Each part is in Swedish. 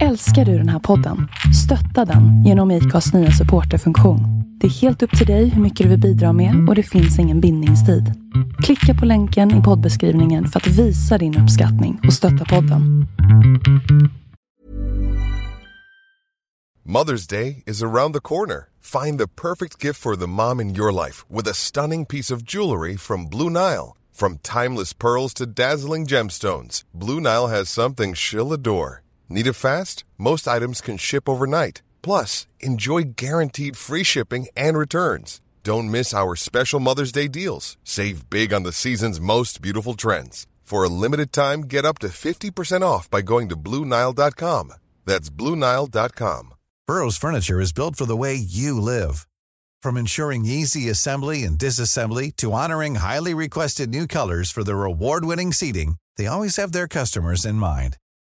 Älskar du den här podden? Stötta den genom IKAs nya supporterfunktion. Det är helt upp till dig hur mycket du vill bidra med och det finns ingen bindningstid. Klicka på länken i poddbeskrivningen för att visa din uppskattning och stötta podden. Mother's Day is around the corner. Find the perfect gift for the mom in your life with a stunning piece of jewelry from Blue Nile. From timeless pearls to dazzling gemstones, Blue Nile has something she'll adore. Need it fast? Most items can ship overnight. Plus, enjoy guaranteed free shipping and returns. Don't miss our special Mother's Day deals. Save big on the season's most beautiful trends. For a limited time, get up to 50% off by going to BlueNile.com. That's BlueNile.com. Burrow's furniture is built for the way you live. From ensuring easy assembly and disassembly to honoring highly requested new colors for their award-winning seating, they always have their customers in mind.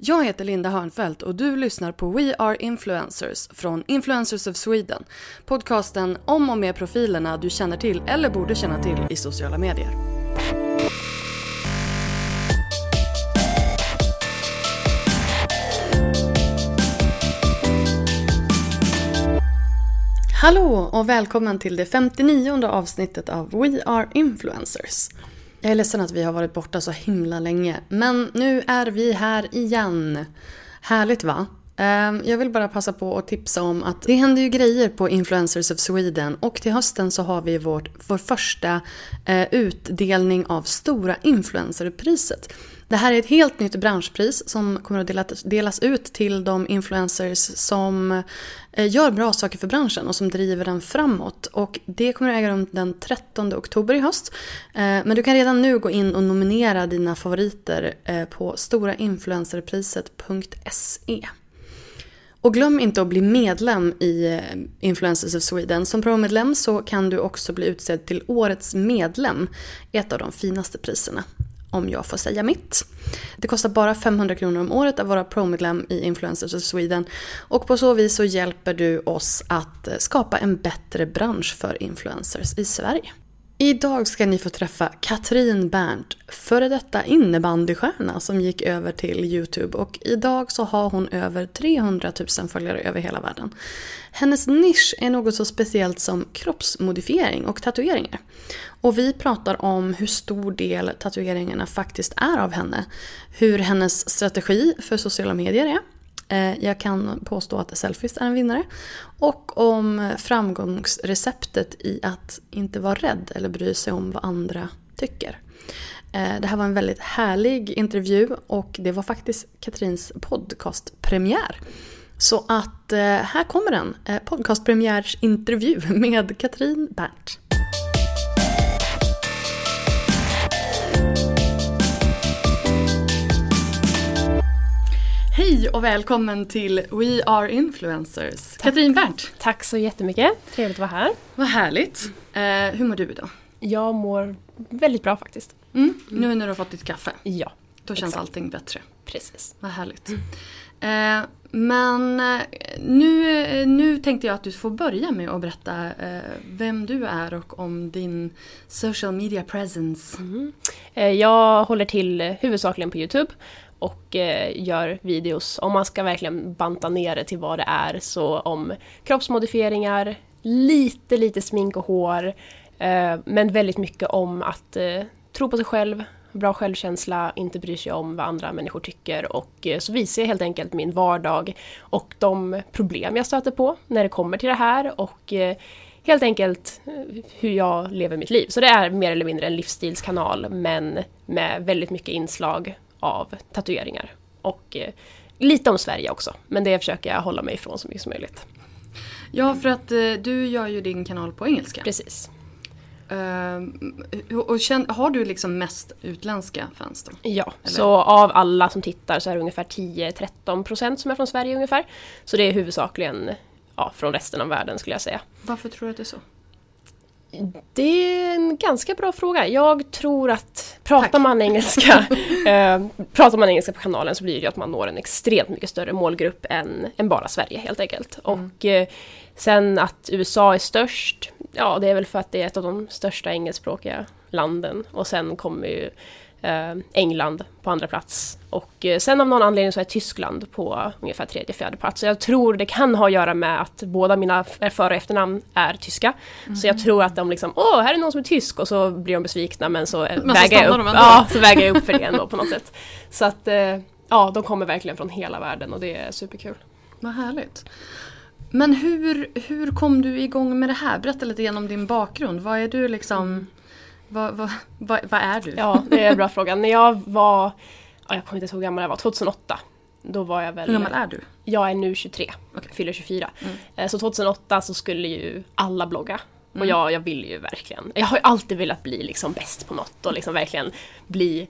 Jag heter Linda Hörnfeldt och du lyssnar på We Are Influencers från Influencers of Sweden. Podcasten om och med profilerna du känner till eller borde känna till i sociala medier. Hallå och välkommen till det 59 avsnittet av We Are Influencers. Jag är ledsen att vi har varit borta så himla länge, men nu är vi här igen. Härligt va? Ehm, jag vill bara passa på att tipsa om att det händer ju grejer på Influencers of Sweden och till hösten så har vi vårt, vår första eh, utdelning av Stora Influencerpriset. Det här är ett helt nytt branschpris som kommer att delas ut till de influencers som eh, gör bra saker för branschen och som driver den framåt. Och det kommer att äga rum den 13 oktober i höst. Eh, men du kan redan nu gå in och nominera dina favoriter eh, på storainfluencerpriset.se. Och glöm inte att bli medlem i Influencers of Sweden. Som promedlem så kan du också bli utsedd till Årets medlem. Ett av de finaste priserna. Om jag får säga mitt. Det kostar bara 500 kronor om året att vara promedlem i Influencers of Sweden. Och på så vis så hjälper du oss att eh, skapa en bättre bransch för influencers i Sverige. Idag ska ni få träffa Katrin Berndt, före detta innebandystjärna som gick över till Youtube och idag så har hon över 300 000 följare över hela världen. Hennes nisch är något så speciellt som kroppsmodifiering och tatueringar. Och vi pratar om hur stor del tatueringarna faktiskt är av henne, hur hennes strategi för sociala medier är, Eh, jag kan påstå att selfies är en vinnare. Och om framgångsreceptet i att inte vara rädd eller bry sig om vad andra tycker. Eh, det här var en väldigt härlig intervju och det var faktiskt Katrins podcastpremiär. Så att eh, här kommer den, podcastpremiärsintervju med Katrin Berndt. Hej och välkommen till We Are Influencers. Tack. Katrin Berndt. Tack så jättemycket. Trevligt att vara här. Vad härligt. Eh, hur mår du idag? Jag mår väldigt bra faktiskt. Mm. Nu när du har fått ditt kaffe? Ja. Då känns exakt. allting bättre? Precis. Vad härligt. Mm. Eh, men eh, nu, nu tänkte jag att du får börja med att berätta eh, vem du är och om din social media presence. Mm. Eh, jag håller till huvudsakligen på Youtube och eh, gör videos, om man ska verkligen banta ner det till vad det är, så om kroppsmodifieringar, lite lite smink och hår, eh, men väldigt mycket om att eh, tro på sig själv, bra självkänsla, inte bry sig om vad andra människor tycker och eh, så visar jag helt enkelt min vardag och de problem jag stöter på när det kommer till det här och eh, helt enkelt eh, hur jag lever mitt liv. Så det är mer eller mindre en livsstilskanal men med väldigt mycket inslag av tatueringar. Och eh, lite om Sverige också, men det försöker jag hålla mig ifrån så mycket som möjligt. Ja, för att eh, du gör ju din kanal på engelska. Precis. Uh, och känn, har du liksom mest utländska fans då? Ja, Eller? så av alla som tittar så är det ungefär 10-13% som är från Sverige ungefär. Så det är huvudsakligen ja, från resten av världen skulle jag säga. Varför tror du att det är så? Det är en ganska bra fråga. Jag tror att pratar Tack. man engelska eh, pratar man engelska på kanalen så blir det ju att man når en extremt mycket större målgrupp än, än bara Sverige helt enkelt. Och eh, sen att USA är störst, ja det är väl för att det är ett av de största engelskspråkiga landen. Och sen kommer ju England på andra plats. Och eh, sen av någon anledning så är Tyskland på ungefär tredje, fjärde plats. Så jag tror det kan ha att göra med att båda mina f- för och efternamn är tyska. Så jag tror att de liksom, åh, här är någon som är tysk och så blir de besvikna men så, eh, Men så väger jag upp. Ja, så väger jag upp för det ändå på något sätt. Så att, eh, ja, de kommer verkligen från hela världen och det är superkul. Vad härligt. Men hur, hur kom du igång med det här? Berätta lite grann om din bakgrund. Vad är du liksom... Vad, vad, vad, vad är du? Ja, det är en bra fråga. När jag var, ja, jag kommer inte ihåg hur gammal jag var, 2008. Då var jag väl... Hur gammal är du? Jag är nu 23, Okej. fyller 24. Mm. Eh, Så 2008 så skulle ju alla blogga. Och Mm. jag, jag ville ju verkligen, jag har ju alltid velat bli liksom bäst på något och liksom verkligen bli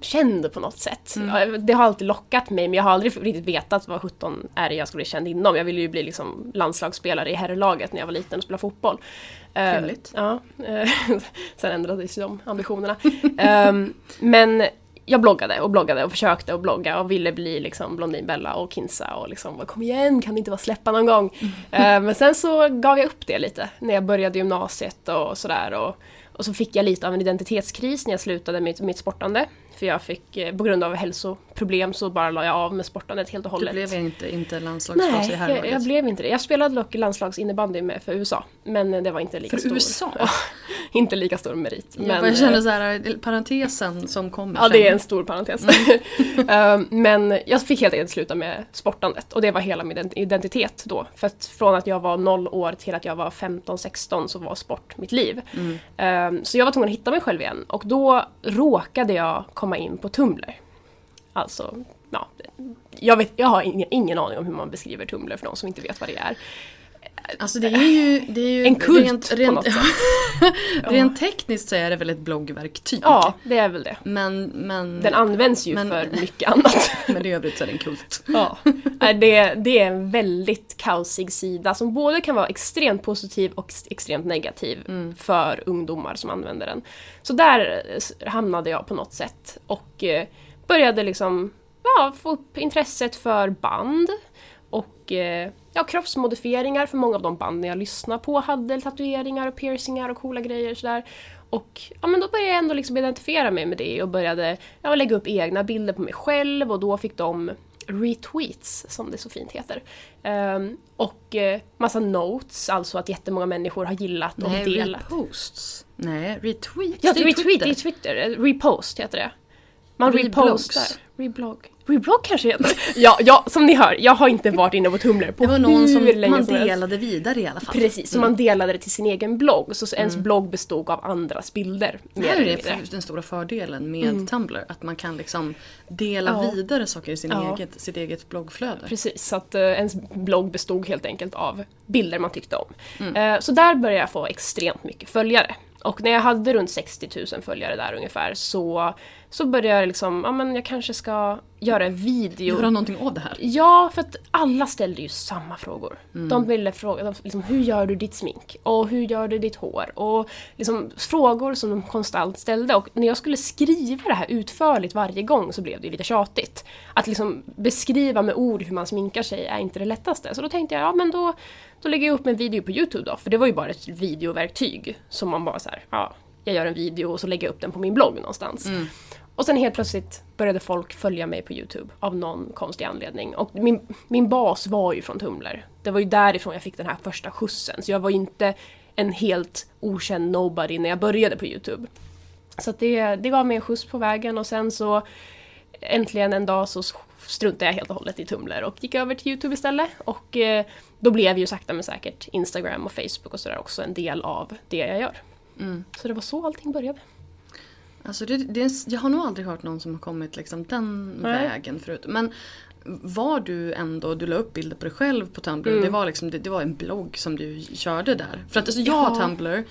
känd på något sätt. Mm. Det har alltid lockat mig men jag har aldrig riktigt vetat vad 17 är det jag skulle bli känd inom. Jag ville ju bli liksom landslagsspelare i herrlaget när jag var liten och spela fotboll. Eh, Trevligt. Ja, eh, sen ändrades ju de ambitionerna. Ehm, men jag bloggade och bloggade och försökte att blogga och ville bli liksom Blondinbella och Kinsa och liksom kom igen, kan det inte vara släppa någon gång? Eh, men sen så gav jag upp det lite när jag började gymnasiet och sådär och, och så fick jag lite av en identitetskris när jag slutade mitt, mitt sportande. För jag fick, eh, på grund av hälsoproblem så bara la jag av med sportandet helt och Du hållet. blev inte, inte landslagsproffs Nej, i jag, herrlaget? jag blev inte det. Jag spelade dock landslagsinnebandy med för USA. Men det var inte lika För stor. USA? Ja, inte lika stor merit. Jag men, bara känner eh, så här, parentesen som kommer Ja, det är en stor parentes. Mm. Eh, men jag fick helt enkelt sluta med sportandet och det var hela min ident- identitet då. För att från att jag var 0 år till att jag var 15-16 så var sport mitt liv. Mm. Eh, så jag var tvungen att hitta mig själv igen och då råkade jag komma in på Tumblr. Alltså, ja. Jag, vet, jag har ingen, ingen aning om hur man beskriver Tumblr för de som inte vet vad det är. Alltså det är ju... Det är ju En kult rent, på rent, något sätt. rent tekniskt så är det väl ett bloggverktyg. Ja, det är väl det. Men, men, Den används ju Men- för mycket annat. men i övrigt så är det en kult. Ja. Det, det är en väldigt kaosig sida som både kan vara extremt positiv och ex- extremt negativ för ungdomar som använder den. Så där hamnade jag på något sätt och eh, började liksom ja, få upp intresset för band och eh, ja, kroppsmodifieringar för många av de banden jag lyssnar på hade tatueringar och piercingar och coola grejer sådär. Och ja, men då började jag ändå liksom identifiera mig med det och började ja, lägga upp egna bilder på mig själv och då fick de retweets, som det så fint heter. Ehm, och eh, massa notes, alltså att jättemånga människor har gillat och Nej, delat. reposts. Nej, retweets. Ja, det är retweet Twitter. i Twitter. Eh, Repost heter det. Man Reblogs. repostar. Reblogg. Reblogg kanske heter Ja, ja, som ni hör, jag har inte varit inne på Tumblr på Det var någon som man som delade vidare i alla fall. Precis, så man delade det till sin egen blogg. Så ens blogg bestod av andras bilder. Det här är mindre. den stora fördelen med Tumblr. Att man kan liksom dela Ja. vidare saker i sin Ja. eget, sitt eget bloggflöde. Precis, så att eh, ens blogg bestod helt enkelt av bilder man tyckte om. Eh, så där började jag få extremt mycket följare. Och när jag hade runt 60 000 följare där ungefär så, så började jag liksom, ja men jag kanske ska göra en video. Göra någonting av det här. Ja, för att alla ställde ju samma frågor. Mm. De ville fråga de, liksom, hur gör du ditt smink? Och hur gör du ditt hår? Och liksom, frågor som de konstant ställde. Och när jag skulle skriva det här utförligt varje gång så blev det ju lite tjatigt. Att liksom beskriva med ord hur man sminkar sig är inte det lättaste. Så då tänkte jag, ja men då, då lägger jag upp en video på Youtube då. För det var ju bara ett videoverktyg. Som man bara så här, ja, jag gör en video och så lägger jag upp den på min blogg någonstans. Och sen helt plötsligt började folk följa mig på Youtube av någon konstig anledning. Och min, min bas var ju från Tumblr. Det var ju därifrån jag fick den här första skjutsen. Så jag var inte en helt okänd nobody när jag började på Youtube. Så det, det gav mig en skjuts på vägen och sen så äntligen en dag så struntade jag helt och hållet i Tumblr och gick över till Youtube istället. Och eh, då blev ju sakta men säkert Instagram och Facebook och sådär också en del av det jag gör. Så det var så allting började. Alltså det, det, jag har nog aldrig hört någon som har kommit liksom den Nej. vägen förut. Men var du ändå, du la upp bilder på dig själv på Tumblr. Mm. Det, var liksom, det, det var en blogg som du körde där. För att alltså, jag har Ja. Tumblr.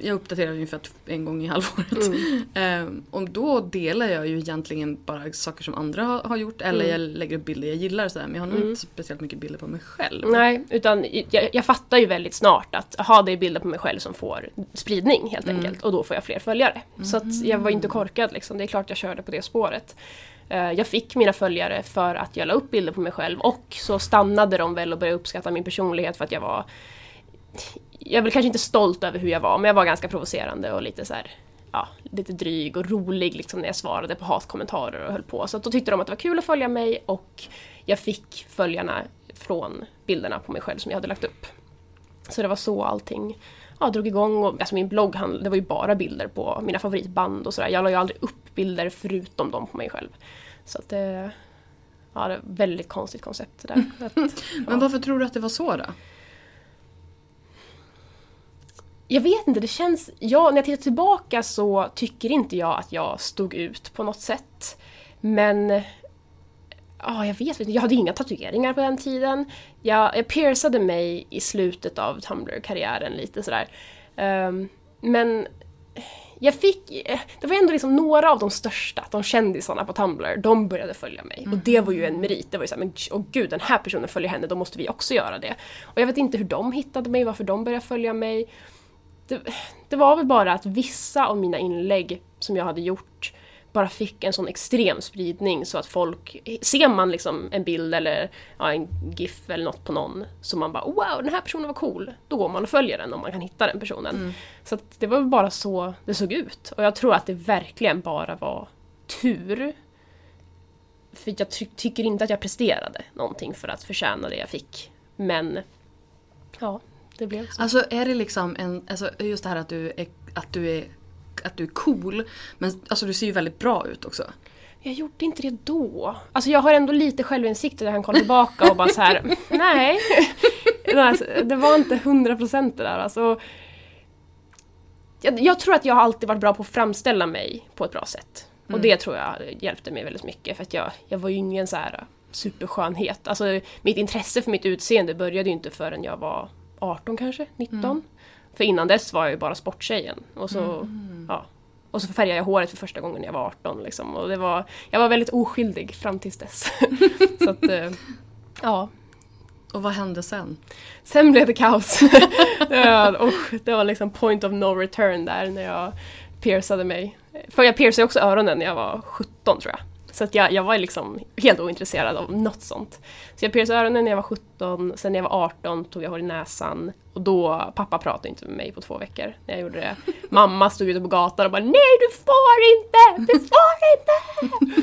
Jag uppdaterar ungefär en gång i halvåret. Mm. Eh, och då delar jag ju egentligen bara saker som andra har, har gjort eller mm. jag lägger upp bilder jag gillar så men jag har nog mm. inte speciellt mycket bilder på mig själv. Nej, utan jag, jag fattar ju väldigt snart att aha, det är bilder på mig själv som får spridning helt mm. enkelt och då får jag fler följare. Så att jag var inte korkad liksom, det är klart jag körde på det spåret. Eh, jag fick mina följare för att jag la upp bilder på mig själv och så stannade de väl och började uppskatta min personlighet för att jag var jag väl kanske inte stolt över hur jag var, men jag var ganska provocerande och lite så här, ja, lite dryg och rolig liksom när jag svarade på hatkommentarer och höll på. Så då tyckte de att det var kul att följa mig och jag fick följarna från bilderna på mig själv som jag hade lagt upp. Så det var så allting ja, drog igång. Och, alltså min blogg det var ju bara bilder på mina favoritband och sådär. Jag la ju aldrig upp bilder förutom dem på mig själv. Så att det, ja, det är ett väldigt konstigt koncept det där. Att, ja. Men varför tror du att det var så då? Jag vet inte, det känns... Ja, när jag tittar tillbaka så tycker inte jag att jag stod ut på något sätt. Men... Ja, jag vet inte. Jag hade inga tatueringar på den tiden. Jag, jag piercade mig i slutet av Tumblr-karriären lite sådär. Um, men jag fick, det var ändå liksom några av de största, de kändisarna på Tumblr, de började följa mig. Mm. Och det var ju en merit. Det var ju såhär, men åh gud den här personen följer henne, då måste vi också göra det. Och jag vet inte hur de hittade mig, varför de började följa mig det, det, var väl bara att vissa av mina inlägg som jag hade gjort bara fick en sån extrem spridning så att folk, ser man liksom en bild eller ja, en GIF eller något på någon så man bara wow den här personen var cool, då går man och följer den om man kan hitta den personen. Mm. Så det var bara så det såg ut och jag tror att det verkligen bara var tur. För jag ty tycker inte att jag presterade någonting för att förtjäna det jag fick. Men ja, det blev så. Alltså är det liksom en, alltså just det här att du är, att du är, att du är cool. Men alltså du ser ju väldigt bra ut också. Jag gjorde inte det då. Alltså jag har ändå lite självinsikt där jag kan kolla tillbaka och bara så här, nej. Det var inte hundra procent det där alltså. Jag, jag, tror att jag alltid varit bra på att framställa mig på ett bra sätt. Och mm. det tror jag hjälpte mig väldigt mycket för att jag, jag var ju ingen så här superskönhet. Alltså mitt intresse för mitt utseende började ju inte förrän jag var 18 kanske, 19. Mm. För innan dess var jag ju bara sporttjejen. Och så, mm. ja, och så färgade jag håret för första gången när jag var 18. Liksom. Och det var, jag var väldigt oskyldig fram tills dess. så att, eh, ja. Och vad hände sen? Sen blev det kaos. det, var, oh, det var liksom point of no return där när jag piercade mig. För jag piercade också öronen när jag var 17 tror jag. Så att jag, jag var liksom helt ointresserad av något sånt. Så jag piercade öronen när jag var 17, sen när jag var 18 tog jag hår i näsan. Och då, pappa pratade inte med mig på två veckor när jag gjorde det. Mamma stod ute på gatan och bara Nej du får inte! Du får inte!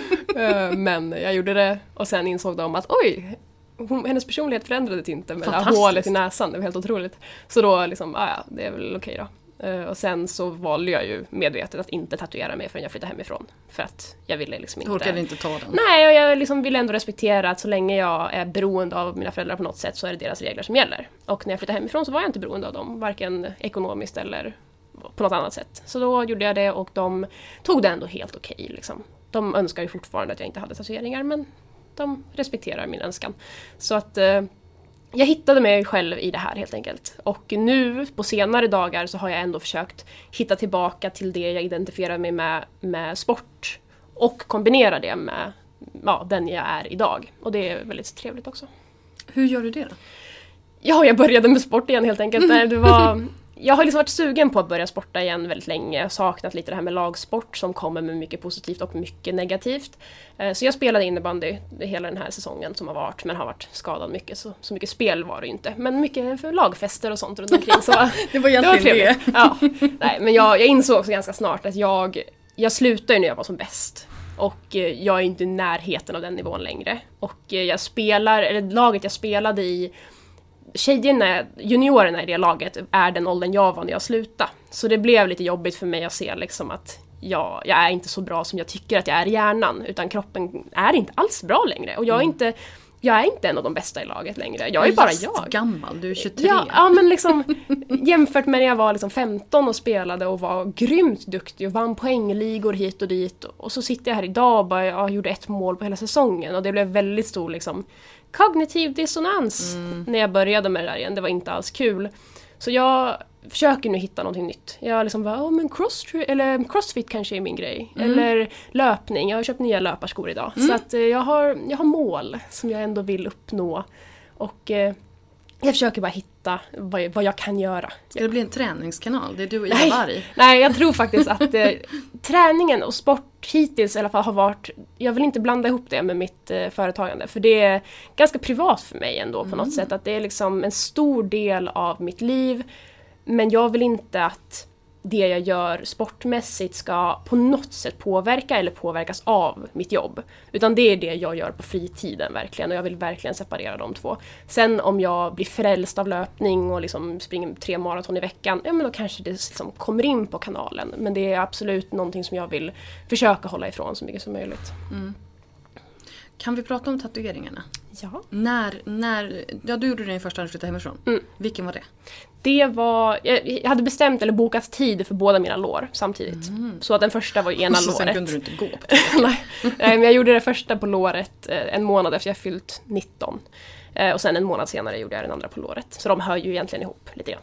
Eh, men jag gjorde det och sen insåg de att oj, hon, hennes personlighet förändrades inte med det här hålet i näsan, det var helt otroligt. Så då liksom, ah, ja det är väl okej då. Uh, och sen så valde jag ju medvetet att inte tatuera mig förrän jag flyttade hemifrån. För att jag ville liksom inte... Du orkade inte ta den? Nej, och jag liksom ville ändå respektera att så länge jag är beroende av mina föräldrar på något sätt så är det deras regler som gäller. Och när jag flyttade hemifrån så var jag inte beroende av dem, varken ekonomiskt eller på något annat sätt. Så då gjorde jag det och de tog det ändå helt okej. Okay, liksom. De önskar ju fortfarande att jag inte hade tatueringar men de respekterar min önskan. Så att uh, jag hittade mig själv i det här helt enkelt. Och nu på senare dagar så har jag ändå försökt hitta tillbaka till det jag identifierar mig med, med sport. Och kombinera det med ja, den jag är idag. Och det är väldigt trevligt också. Hur gör du det då? Ja, jag började med sport igen helt enkelt. det var, jag har liksom varit sugen på att börja sporta igen väldigt länge. Jag har saknat lite det här med lagsport som kommer med mycket positivt och mycket negativt. Eh, så jag spelade innebandy hela den här säsongen som har varit, men har varit skadad mycket. Så, så mycket spel var det inte. Men mycket för lagfester och sånt runt omkring. Så det var egentligen det. det. Ja. Nej, men jag, jag insåg också ganska snart att jag, jag slutade när jag var som bäst. Och eh, jag är inte i närheten av den nivån längre. Och eh, jag spelar, eller laget jag spelade i tjejerna, juniorerna i det laget, är den åldern jag var när jag slutade. Så det blev lite jobbigt för mig att se liksom att jag, jag är inte så bra som jag tycker att jag är i hjärnan, utan kroppen är inte alls bra längre. Och jag är mm. inte jag är inte en av de bästa i laget längre. Jag är bara jag. gammal, du är 23. Ja, ja men liksom jämfört med när jag var liksom 15 och spelade och var grymt duktig och vann poängligor hit och dit. Och så sitter jag här idag och bara jag gjorde ett mål på hela säsongen och det blev väldigt stor liksom kognitiv dissonans mm. när jag började med det där igen. Det var inte alls kul. Så jag försöker nu hitta någonting nytt. Jag liksom bara, oh, men cross, eller crossfit kanske är min grej. Mm. Eller löpning, jag har köpt nya löparskor idag. Så att eh, jag har, jag har mål som jag ändå vill uppnå. Och eh, jag försöker bara hitta vad jag, vad jag kan göra. Ska det bli en träningskanal? Det är du och Ida Nej. Warg. Nej, jag tror faktiskt att eh, träningen och sport hittills i alla fall har varit... Jag vill inte blanda ihop det med mitt eh, företagande för det är ganska privat för mig ändå på något sätt. Att det är liksom en stor del av mitt liv. Men jag vill inte att det jag gör sportmässigt ska på något sätt påverka eller påverkas av mitt jobb. Utan det är det jag gör på fritiden verkligen och jag vill verkligen separera de två. Sen om jag blir frälst av löpning och liksom springer tre maraton i veckan, ja men då kanske det liksom kommer in på kanalen. Men det är absolut någonting som jag vill försöka hålla ifrån så mycket som möjligt. Mm. Kan vi prata om tatueringarna? Ja. När, när, ja du gjorde din första när du flyttade hemifrån. Mm. Vilken var det? Det var, jag hade bestämt eller bokat tid för båda mina lår samtidigt. Så att den första var i ena Så sen låret. kunde du inte gå på Nej, men jag gjorde det första på låret eh, en månad efter jag fyllt 19. Eh, Och sen en månad senare gjorde jag den andra på låret. Så de hör ju egentligen ihop lite grann.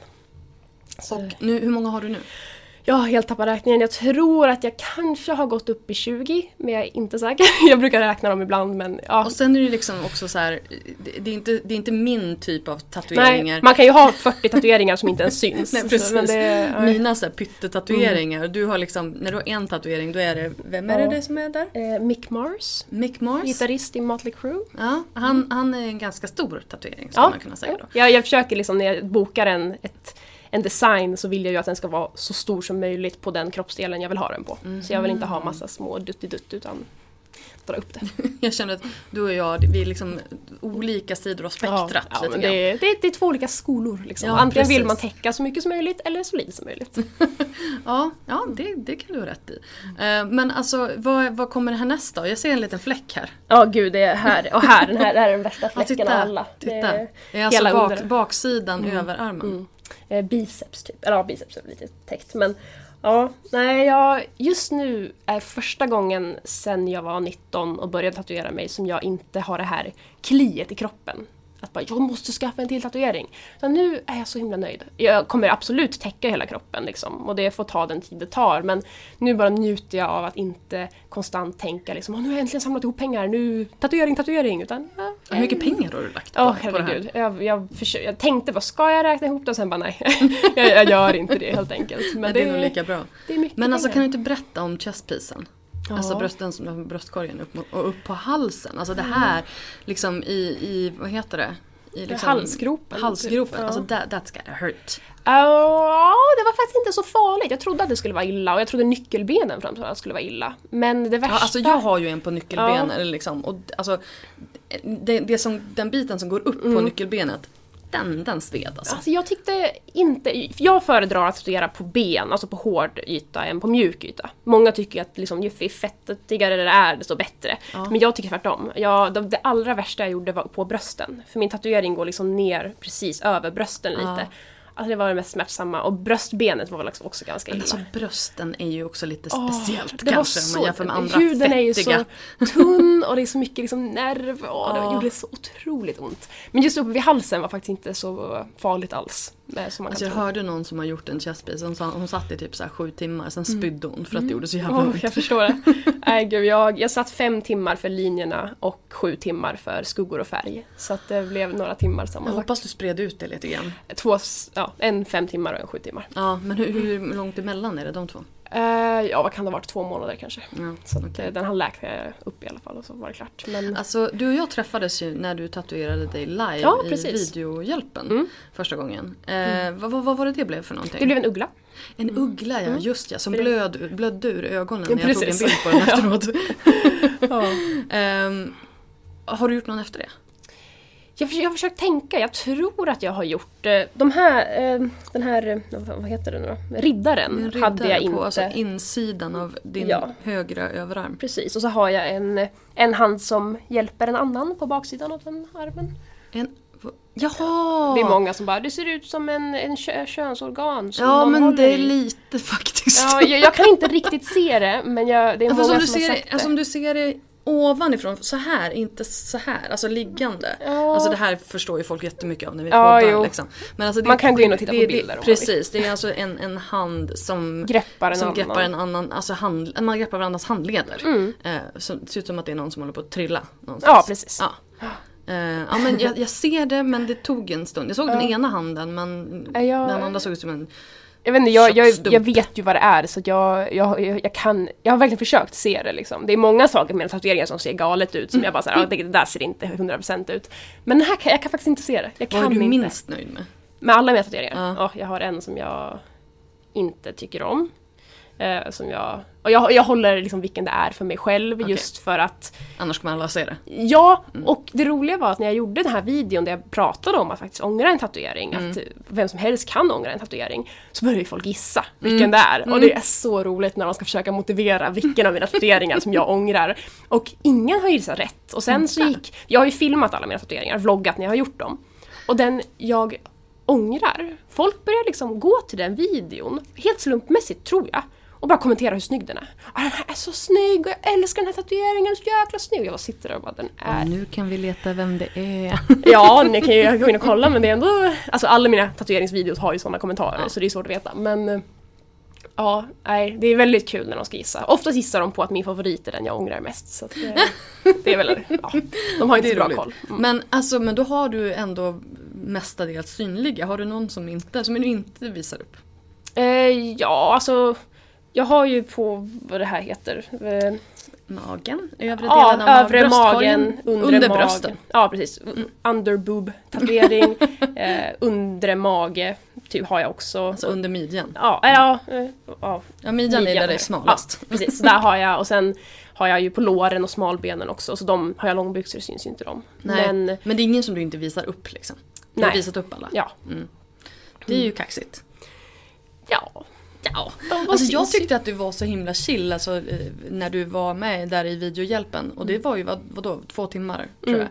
Så, Och nu, hur många har du nu? Jag har helt tappat räkningen. Jag tror att jag kanske har gått upp i 20, men jag är inte säker. Jag brukar räkna dem ibland men ja. Och sen är det liksom också så här, det, det, är inte, det är inte min typ av tatueringar. Nej, man kan ju ha 40 tatueringar som inte ens syns. Nej Så, precis. men det, nej. Mina så här pyttetatueringar. Du har liksom, när du har en tatuering då är det, vem är Ja. det, det som är där? Eh, Mick Mars, Mick Mars? gitarrist i Motley Crue. Ja, han, han är en ganska stor tatuering skulle man kunna säga då. Jag, jag försöker liksom när jag bokar en, ett, en design så vill jag ju att den ska vara så stor som möjligt på den kroppsdelen jag vill ha den på. Så jag vill inte ha massa små duttidutt utan dra upp det. Jag känner att du och jag, vi är liksom olika sidor av spektrat ja, grann. det, är, det, är, det är två olika skolor. Liksom. Ja, Antingen vill precis. man täcka så mycket som möjligt eller så lite som möjligt. Ja, ja det, det kan du ha rätt i. Eh, Men alltså, vad, vad kommer härnäst då? Jag ser en liten fläck här. Ja gud, det är här. Och här, den här, det här är den värsta Ja, fläcken titta, av alla. titta. Det Det är är alltså bak, baksidan över armen. Eh, biceps typ. Eller ja, biceps är lite täckt. Men ja, nej, jag, just nu är första gången sen jag var 19 och började tatuera mig som jag inte har det här kliet i kroppen. Att bara, jag måste skaffa en till tatuering. Så nu är jag så himla nöjd. Jag kommer absolut täcka hela kroppen liksom, och det får ta den tid det tar. Men nu bara njuter jag av att inte konstant tänka liksom, "Åh, nu har jag äntligen samlat ihop pengar, nu tatuering, tatuering. Utan, ja, Hur mycket pengar har du lagt på, Ja, på det här? Jag, jag, försöker, jag tänkte, vad ska jag räkna ihop det? Och sen bara nej. jag, jag gör inte det helt enkelt. Men Men det är nog lika bra. det Men alltså pengar. kan du inte berätta om chestpiecen? Ja. Alltså brösten som bröstkorgen upp, mot- och upp på halsen. Alltså det här liksom i, i vad heter det? I liksom, halsgropen, Halsgropen. typ. Alltså that, that's gotta hurt. Ja, det var faktiskt inte så farligt. Jag trodde att det skulle vara illa och jag trodde nyckelbenen framförallt skulle vara illa. Men det värsta... Ja, alltså jag har ju en på nyckelbenet. Ja. Liksom, och alltså, det, det som, den biten som går upp på nyckelbenet, den, den sved alltså. Alltså jag tyckte inte... Jag föredrar att tatuera på ben, alltså på hård yta, än på mjuk yta. Många tycker att liksom, ju fettigare det är, desto bättre. Men jag tycker tvärtom. Jag, det, det allra värsta jag gjorde var på brösten. För min tatuering går liksom ner precis över brösten lite. Alltså det var det mest smärtsamma. Och bröstbenet var väl också ganska illa. Alltså brösten är ju också lite Åh, speciellt det kanske om så- man jämför med andra Huden är ju fettiga. så tunn och det är så mycket liksom nerv. Åh, det Ja. gjorde så otroligt ont. Men just uppe vid halsen var faktiskt inte så farligt alls. Alltså jag tro. hörde någon som har gjort en chestpiece, hon, hon satt i typ så sju timmar, sen spydde hon för att det gjorde så jävla ont. jag förstår det. Nej, gud, jag, jag satt fem timmar för linjerna och sju timmar för skuggor och färg. Så att det blev några timmar Jag sammanlagt. hoppas du spred ut det lite grann. Två, ja, en fem timmar och en sju timmar. Ja, men hur, hur långt emellan är det de två? Eh, ja, vad kan det ha varit? Två månader kanske. Ja, Så att, okej. eh, den hann läkt upp i alla fall och så var det klart. Men, Alltså du och jag träffades ju när du tatuerade dig live Ja, i videohjälpen Mm. första gången. Eh, vad, vad, vad var det det blev för någonting? det blev en uggla. En uggla ja, just ja, som blöd, blödde ur ögonen när jag tog en bild på den efteråt. Ja. Ehm, har du gjort någon efter det? Jag, jag har försökt tänka, jag tror att jag har gjort eh, de här, eh, den här, vad heter det nu då? Riddaren En riddare hade jag inte. på alltså insidan av din Ja. högra överarm. Precis, och så har jag en, en hand som hjälper en annan på baksidan av den armen. En, jaha! Det är många som bara, det ser ut som en, en kö, könsorgan som Ja men det är i." lite faktiskt. Ja, jag, jag kan inte riktigt se det, men jag, det är Ja, många fast om, du som har ser, sagt alltså, om du ser det ovanifrån, så här, inte så här, alltså liggande. Ja. Alltså det här förstår ju folk jättemycket av när vi Ja, poddar. Liksom. Men alltså det, Man kan gå in och titta det, på det- bilder vill. Precis, det är alltså en, en hand som Greppar en som annan. greppar en annan, alltså hand, man greppar varandras handleder. Mm. Eh, så det ser ut som att det är någon som håller på att trilla någonstans. Ja, precis. Ja. Eh, ja men jag, jag ser det men det tog en stund. Jag såg den ena handen men Ja, jag- den andra såg ut som en... Jag vet inte, jag, jag, jag vet ju vad det är så jag, jag, jag, kan, jag har verkligen försökt se det liksom. Det är många saker med tatueringar som ser galet ut som jag bara såhär, "Ah, det, det där ser inte 100% ut. Men den här kan, jag kan faktiskt inte se det. Jag Vad kan är du inte. minst nöjd med? Med alla mina tatueringar? Ja. Ja. jag har en som jag inte tycker om. Eh, som jag, och jag, jag håller liksom vilken det är för mig själv Okej. just för att Annars kommer alla se det. Ja, och det roliga var att när jag gjorde den här videon där jag pratade om att faktiskt ångra en tatuering, Mm. att vem som helst kan ångra en tatuering, så började folk gissa Mm. vilken det är. Och det är så roligt när de ska försöka motivera vilken av mina tatueringar som jag ångrar. Och ingen har gissat rätt. Och sen så gick, jag har ju filmat alla mina tatueringar, vloggat när jag har gjort dem. Och den jag ångrar, folk börjar liksom gå till den videon, helt slumpmässigt tror jag, och bara kommentera hur snygg den är. Ah, den här är så snygg och jag älskar den här tatueringen, så jäkla snygg. Jag bara sitter där och bara den är... Nu kan vi leta vem det är. Ja, ni kan ju gå in och kolla men det är ändå... Alltså alla mina tatueringsvideos har ju sådana kommentarer Ja. så det är svårt att veta. Men eh, ja, nej, det är väldigt kul när de ska gissa. Oftast gissar de på att min favorit är den jag ångrar mest. Så att, eh, det är väl... Ja, de har inte så bra roligt. koll. Mm. Men alltså, men då har du ändå mestadels synliga. Har du någon som inte, som du inte visar upp? Eh, ja, alltså... Jag har ju på vad det här heter. Eh, Magen? Övre ja, delen av övre magen, undre under magen. brösten? Ja, precis. Underboob tatuering, eh, undre mage typ har jag också. Alltså under midjan? Ja, ja, eh, ja, Ja, midjan är där det är smalast. Ja, precis, så där har jag och sen har jag ju på låren och smalbenen också så de har jag långbyxor syns ju inte de. Nej. Men Men det är ingen som du inte visar upp liksom? Du har Nej. visat upp alla? ja, Det är ju kaxigt. ja. Ja. Alltså jag tyckte att du var så himla chill alltså, eh, när du var med där i videohjälpen. Och det var ju vad, vadå, två timmar tror Mm. jag.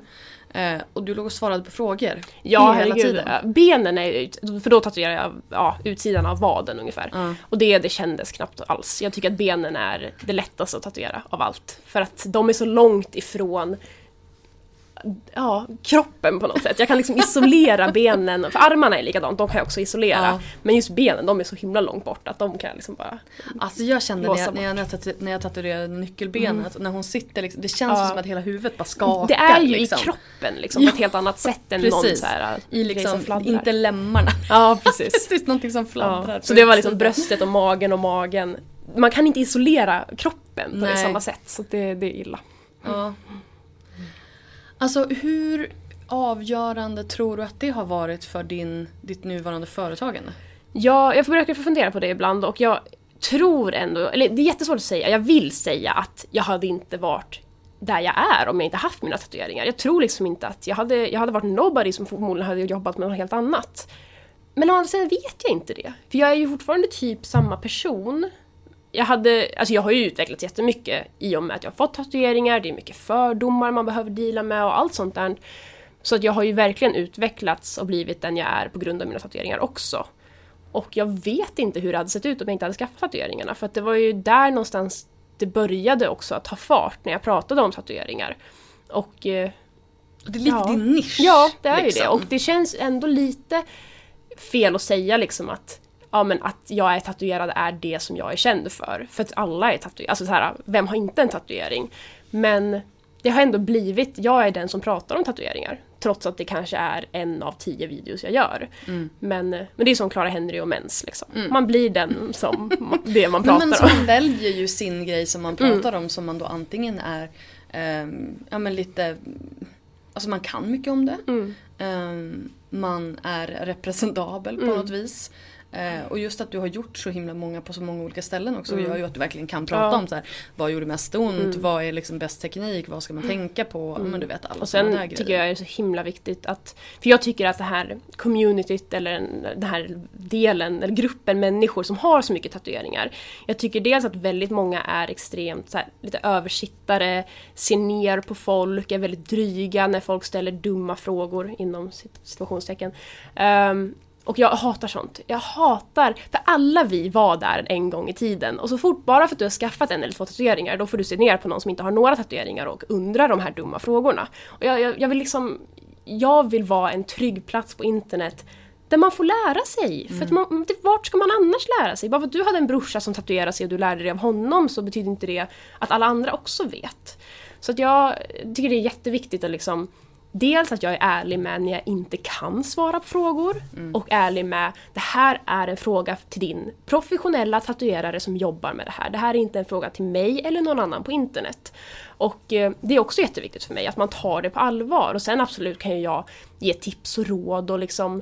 Eh, och du låg och svarade på frågor Ja, hela herregud. tiden. Benen är ju, för då tatuerar jag ja, utsidan av vaden ungefär. Ja. Och det, det kändes knappt alls. Jag tycker att benen är det lättaste att tatuera av allt. För att de är så långt ifrån ja, kroppen på något sätt. Jag kan liksom isolera benen, för armarna är likadant, de kan jag också isolera. Ja. Men just benen, de är så himla långt bort att de kan jag liksom bara... Alltså jag kände när jag, när jag, när jag, tatu- när jag tatuerade nyckelbenet, och när hon sitter liksom, det känns Ja. som att hela huvudet bara skakar. Det är ju liksom. i kroppen liksom, Ja, på ett helt annat sätt än någon precis. så här, I grej som liksom, inte lemmarna. Ja, precis. Precis, någonting som fladdrar. Så det var liksom bröstet och magen och magen. Man kan inte isolera kroppen på det samma sätt, så det, det är illa. Ja. Alltså hur avgörande tror du att det har varit för din, ditt nuvarande företagande? Ja, jag försöker fundera på det ibland och jag tror ändå, eller det är jättesvårt att säga, jag vill säga att jag hade inte varit där jag är om jag inte haft mina tatueringar. Jag tror liksom inte att jag hade, jag hade varit nobody som förmodligen hade jobbat med något helt annat. Men å andra sidan vet jag inte det. För jag är ju fortfarande typ samma person. Jag, hade, alltså jag har ju utvecklats jättemycket i och med att jag har fått tatueringar, det är mycket fördomar man behöver deala med och allt sånt där. Så att jag har ju verkligen utvecklats och blivit den jag är på grund av mina tatueringar också. Och jag vet inte hur det hade sett ut om jag inte hade skaffat tatueringarna. För att det var ju där någonstans det började också att ta fart när jag pratade om tatueringar. Och eh, Det är lite Ja. din nisch. Ja, det är ju liksom. det. Och det känns ändå lite fel att säga liksom att Ja men att jag är tatuerad är det som jag är känd för. För att alla är tatuerade. Alltså så här, vem har inte en tatuering? Men det har ändå blivit, jag är den som pratar om tatueringar. Trots att det kanske är en av tio videos jag gör. Mm. Men, men det är som Clara Henry och mens liksom. Man blir den som, det man Men, pratar men om. man väljer ju sin grej som man pratar om som man då antingen är ehm, ja men lite Alltså man kan mycket om det. Mm. Ehm, man är representabel på Mm. något vis. Eh, och just att du har gjort så himla många på så många olika ställen också Mm. gör ju att du verkligen kan prata Ja. om så här, vad gjorde mest ont, Mm. vad är liksom bäst teknik, vad ska man tänka på, Ja, men du vet alla Och sen där tycker grejer. jag det är så himla viktigt att, för jag tycker att det här communityt eller den, här delen, eller gruppen människor som har så mycket tatueringar. Jag tycker dels att väldigt många är extremt så här, lite översittare, ser ner på folk, är väldigt dryga när folk ställer dumma frågor inom situationstecken. Ehm, Och jag hatar sånt. Jag hatar, för alla vi var där en gång i tiden. Och så fort, bara för att du har skaffat en eller två tatueringar, då får du se ner på någon som inte har några tatueringar och undra de här dumma frågorna. Och jag, jag, jag vill liksom, jag vill vara en trygg plats på internet där man får lära sig. Mm. För att man, vart ska man annars lära sig? Bara för att du hade en brorsa som tatuerade sig och du lärde dig av honom så betyder inte det att alla andra också vet. Så att jag tycker det är jätteviktigt att liksom Dels att jag är ärlig med när jag inte kan svara på frågor mm. och ärlig med det här är en fråga till din professionella tatuerare som jobbar med det här. Det här är inte en fråga till mig eller någon annan på internet. Och eh, det är också jätteviktigt för mig att man tar det på allvar och sen absolut kan jag ge tips och råd och liksom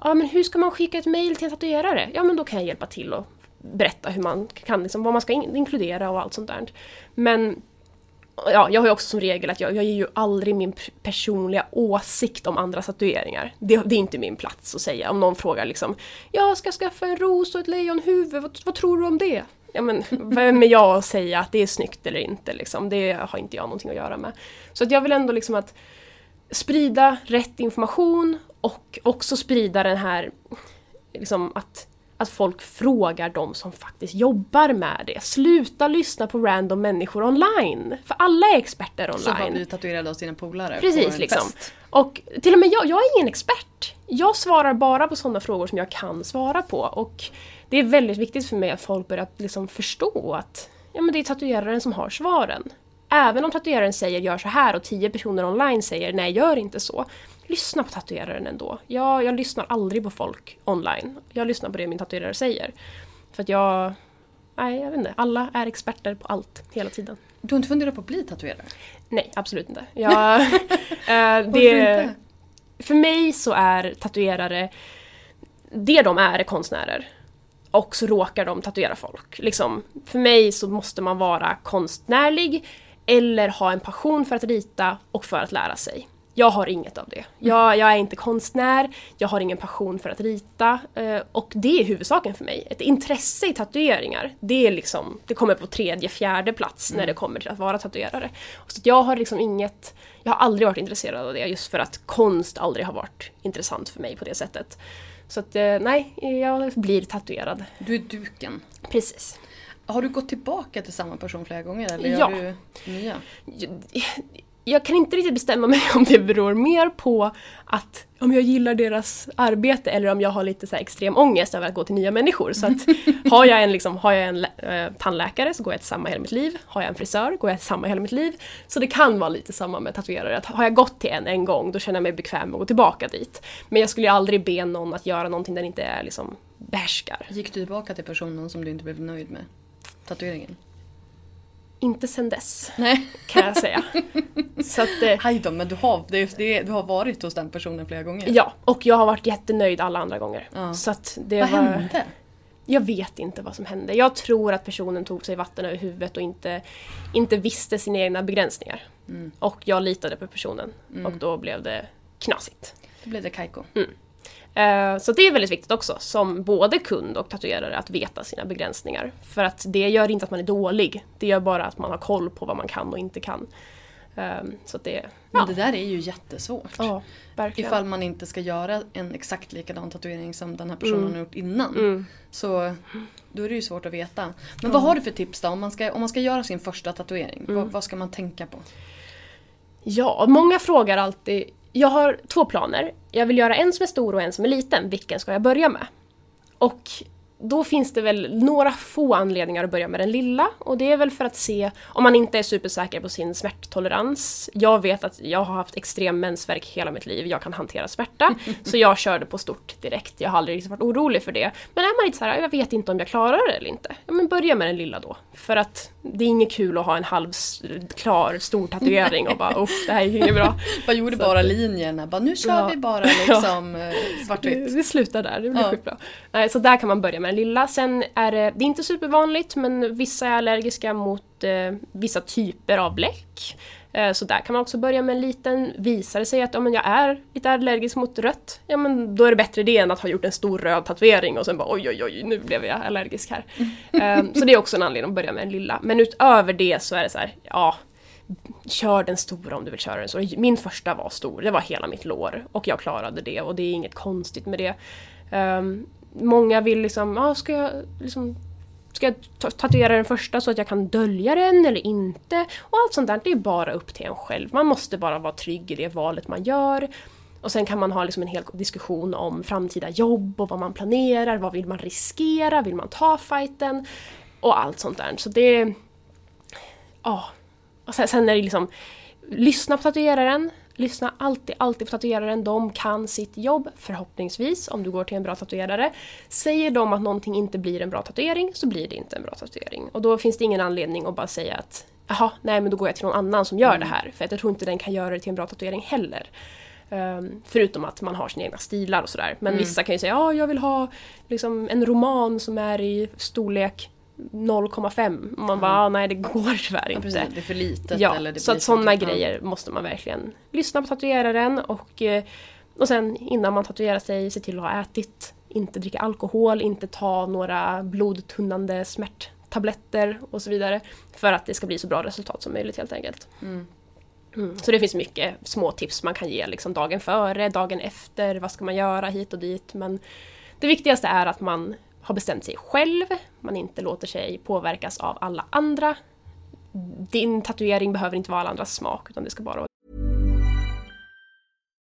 Ja men hur ska man skicka ett mail till en tatuerare? Ja men då kan jag hjälpa till och berätta hur man kan, liksom, vad man ska in inkludera och allt sånt där. Men ja, jag har ju också som regel att jag, jag ger ju aldrig min personliga åsikt om andra tatueringar. Det, det, är inte min plats att säga. Om någon frågar liksom Jag ska skaffa en ros och ett lejonhuvud, vad, vad tror du om det? Ja men vem är jag att säga att det är snyggt eller inte liksom? Det har inte jag någonting att göra med. Så att jag vill ändå liksom att sprida rätt information och också sprida den här liksom att att folk frågar de som faktiskt jobbar med det. Sluta lyssna på random människor online. För alla är experter online. Som bara blir tatuerade av sina polare Precis, på liksom. Fest. Och till och med jag, jag är ingen expert. Jag svarar bara på sådana frågor som jag kan svara på. Och det är väldigt viktigt för mig att folk börjar liksom förstå att ja, men det är tatueraren som har svaren. Även om tatueraren säger gör så här och tio personer online säger nej, gör inte så lyssna på tatueraren ändå. Jag, jag lyssnar aldrig på folk online. Jag lyssnar på det min tatuerare säger. För att jag... Nej, jag vet inte. Alla är experter på allt hela tiden. Du har inte funderat på att bli tatuerare? Nej, absolut inte. Jag, äh, det, inte? För mig så är tatuerare... Det de är är konstnärer. Och så råkar de tatuera folk. Liksom, för mig så måste man vara konstnärlig eller ha en passion för att rita och för att lära sig. Jag har inget av det. Jag, jag, är inte konstnär, jag har ingen passion för att rita eh, och det är huvudsaken för mig. Ett intresse i tatueringar, det, är liksom, det kommer på tredje, fjärde plats mm. när det kommer till att vara tatuerare. Så jag har liksom inget, jag har aldrig varit intresserad av det just för att konst aldrig har varit intressant för mig på det sättet. Så att eh, nej, jag blir tatuerad. Du är duken. Precis. Har du gått tillbaka till samma person flera gånger eller gör ja. du nya? Jag kan inte riktigt bestämma mig om det beror mer på att om jag gillar deras arbete eller om jag har lite så extrem ångest över att gå till nya människor. Så att har jag en, liksom, har jag en äh, tandläkare så går jag till samma hela mitt liv. Har jag en frisör går jag till samma hela mitt liv. Så det kan vara lite samma med tatuerare. Att har jag gått till en en gång då känner jag mig bekväm med att gå tillbaka dit. Men jag skulle aldrig be någon att göra någonting den inte är liksom behärskar. Gick du tillbaka till personen som du inte blev nöjd med? Tatueringen? Inte sen dess, Nej. kan jag säga. så att, eh, då, men du har, det, det, du har varit hos den personen flera gånger? Ja, och jag har varit jättenöjd alla andra gånger. Ja. Så att det vad var, hände? Jag vet inte vad som hände. Jag tror att personen tog sig vatten över huvudet och inte, inte visste sina egna begränsningar. Mm. Och jag litade på personen mm. och då blev det knasigt. Då blev det kajko. Mm. Eh, så det är väldigt viktigt också som både kund och tatuerare att veta sina begränsningar. För att det gör inte att man är dålig, det gör bara att man har koll på vad man kan och inte kan. Ehm, så det, Men det där är ju jättesvårt. Ja, verkligen. Ifall man inte ska göra en exakt likadan tatuering som den här personen mm. har gjort innan. Mm. Så då är det ju svårt att veta. Men mm. vad har du för tips då? Om man ska, om man ska göra sin första tatuering, vad, mm. vad ska man tänka på? Ja, många frågar alltid jag har två planer. Jag vill göra en som är stor och en som är liten. Vilken ska jag börja med? Och då finns det väl några få anledningar att börja med den lilla och det är väl för att se om man inte är supersäker på sin smärttolerans. Jag vet att jag har haft extrem mensvärk hela mitt liv, jag kan hantera smärta. så jag körde på stort direkt, jag har aldrig riktigt varit orolig för det. Men är man lite såhär, jag vet inte om jag klarar det eller inte. Ja men börja med den lilla då. För att det är inget kul att ha en halv klar stor tatuering och bara uff det här är inget bra. Man gjorde så bara linjerna, bara nu kör ja. vi bara liksom ja. Eh, svartvitt. Vi slutar där, det blir ja. skitbra. Så där kan man börja med den lilla. Sen är det, det är inte supervanligt men vissa är allergiska mot eh, vissa typer av bläck. Eh, så där kan man också börja med en liten. Visar det sig att om jag är lite allergisk mot rött, ja men då är det bättre det än att ha gjort en stor röd tatuering och sen bara oj oj oj nu blev jag allergisk här. Mm. Eh, så det är också en anledning att börja med en lilla. Men utöver det så är det så här, ja Kör den stora om du vill köra den stora. Min första var stor, det var hela mitt lår och jag klarade det och det är inget konstigt med det. Um, många vill liksom, ah, ska jag liksom Ska jag tatuera den första så att jag kan dölja den eller inte? Och allt sånt där, det är bara upp till en själv. Man måste bara vara trygg i det valet man gör. Och sen kan man ha liksom en hel diskussion om framtida jobb och vad man planerar, vad vill man riskera, vill man ta fighten? Och allt sånt där. Så det... Ja. Och sen, sen är det liksom... Lyssna på tatueraren, Lyssna alltid, alltid på tatueraren. De kan sitt jobb, förhoppningsvis, om du går till en bra tatuerare. Säger de att någonting inte blir en bra tatuering, så blir det inte en bra tatuering. Och då finns det ingen anledning att bara säga att jaha, nej men då går jag till någon annan som gör mm. det här. För jag tror inte den kan göra det till en bra tatuering heller. Um, förutom att man har sina egna stilar och sådär. Men mm. vissa kan ju säga ja, jag vill ha liksom, en roman som är i storlek 0,5. Man mm. bara, ah, nej det går tyvärr inte. Ja, det är för litet. Ja, eller det så att sådana grejer måste man verkligen lyssna på tatueraren och, eh, och sen innan man tatuerar sig se till att ha ätit. Inte dricka alkohol, inte ta några blodtunnande smärttabletter och så vidare. För att det ska bli så bra resultat som möjligt helt enkelt. Mm. Mm. Så det finns mycket små tips man kan ge liksom dagen före, dagen efter, vad ska man göra hit och dit. Men det viktigaste är att man har bestämt sig själv, man inte låter sig påverkas av alla andra. Din tatuering behöver inte vara alla andras smak, utan det ska bara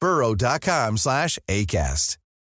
burrow.com slash ACAST.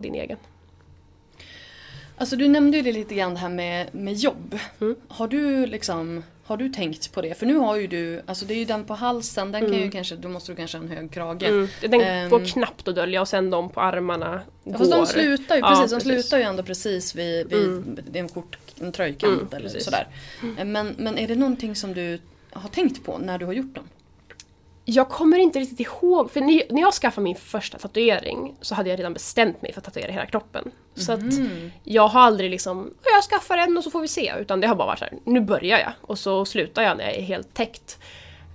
Din egen. Alltså du nämnde ju det lite grann det här med, med jobb. Mm. Har du liksom har du tänkt på det? För nu har ju du, alltså det är ju den på halsen, den kan mm. ju kanske, då måste du kanske ha en hög krage. Mm. Den um, går knappt att dölja och sen de på armarna ja, Fast de slutar ju, ja, precis, de slutar ju ändå precis vid, vid mm. en, kort, en tröjkant mm, eller precis. sådär. Mm. Men, men är det någonting som du har tänkt på när du har gjort dem? Jag kommer inte riktigt ihåg, för när jag skaffade min första tatuering så hade jag redan bestämt mig för att tatuera hela kroppen. Så att mhm. jag har aldrig liksom, jag skaffar en och så får vi se. Utan det har bara varit så här, nu börjar jag och så slutar jag när jag är helt täckt.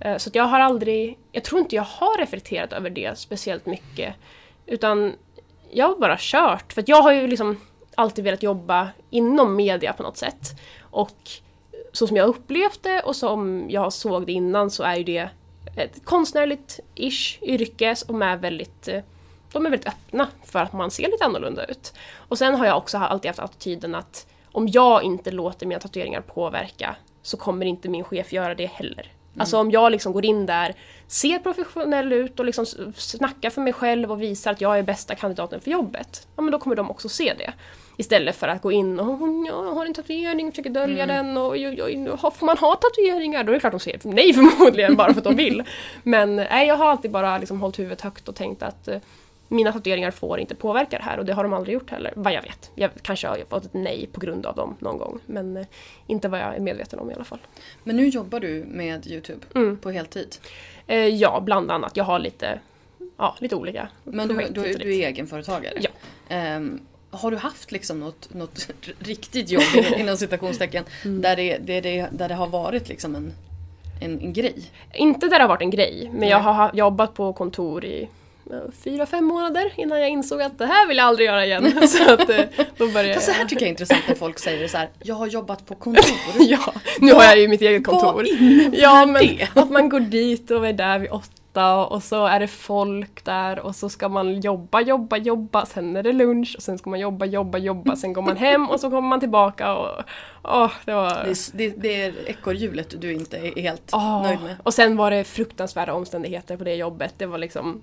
Eh, så att jag har aldrig, jag tror inte jag har reflekterat över det speciellt mycket. Utan jag har bara kört. För att jag har ju liksom alltid velat jobba inom media på något sätt. Och så som jag upplevt det och som jag såg det innan så är ju det ett konstnärligt-ish yrke som är väldigt eh, de är väldigt öppna för att man ser lite annorlunda ut. Och sen har jag också alltid haft attityden att om jag inte låter mina tatueringar påverka så kommer inte min chef göra det heller. Mm. Alltså om jag liksom går in där, ser professionell ut och liksom snackar för mig själv och visar att jag är bästa kandidaten för jobbet, ja men då kommer de också se det. Istället för att gå in och jag har en tatuering, försöker dölja mm. den och oj, oj, får man ha tatueringar? Då är det klart de säger nej förmodligen bara för att de vill. Men nej, jag har alltid bara liksom hållit huvudet högt och tänkt att eh, mina tatueringar får inte påverka det här och det har de aldrig gjort heller, vad jag vet. Jag kanske har fått ett nej på grund av dem någon gång men eh, inte vad jag är medveten om i alla fall. Men nu jobbar du med Youtube mm. på heltid? Eh, ja, bland annat. Jag har lite, ja, lite olika Men du, du, du är egenföretagare? Ja. Um, har du haft liksom något, något riktigt jobb inom citationstecken mm. där, det, det, det, där det har varit liksom en, en, en, grej? Inte där det har varit en grej, men Nej. jag har jobbat på kontor i fyra, fem månader innan jag insåg att det här vill jag aldrig göra igen. så att, eh, då började Fast så här tycker jag är intressant när folk säger det så här. Jag har jobbat på kontor. ja, nu har jag ju mitt eget kontor. Vad innebär Ja, men det? att man går dit och är där vid åtta och så är det folk där och så ska man jobba, jobba, jobba, sen är det lunch och sen ska man jobba, jobba, jobba, sen går man hem och så kommer man tillbaka och åh, det var... Det är, det, det är ekorrhjulet du inte är helt Åh, nöjd med. Och sen var det fruktansvärda omständigheter på det jobbet. Det var liksom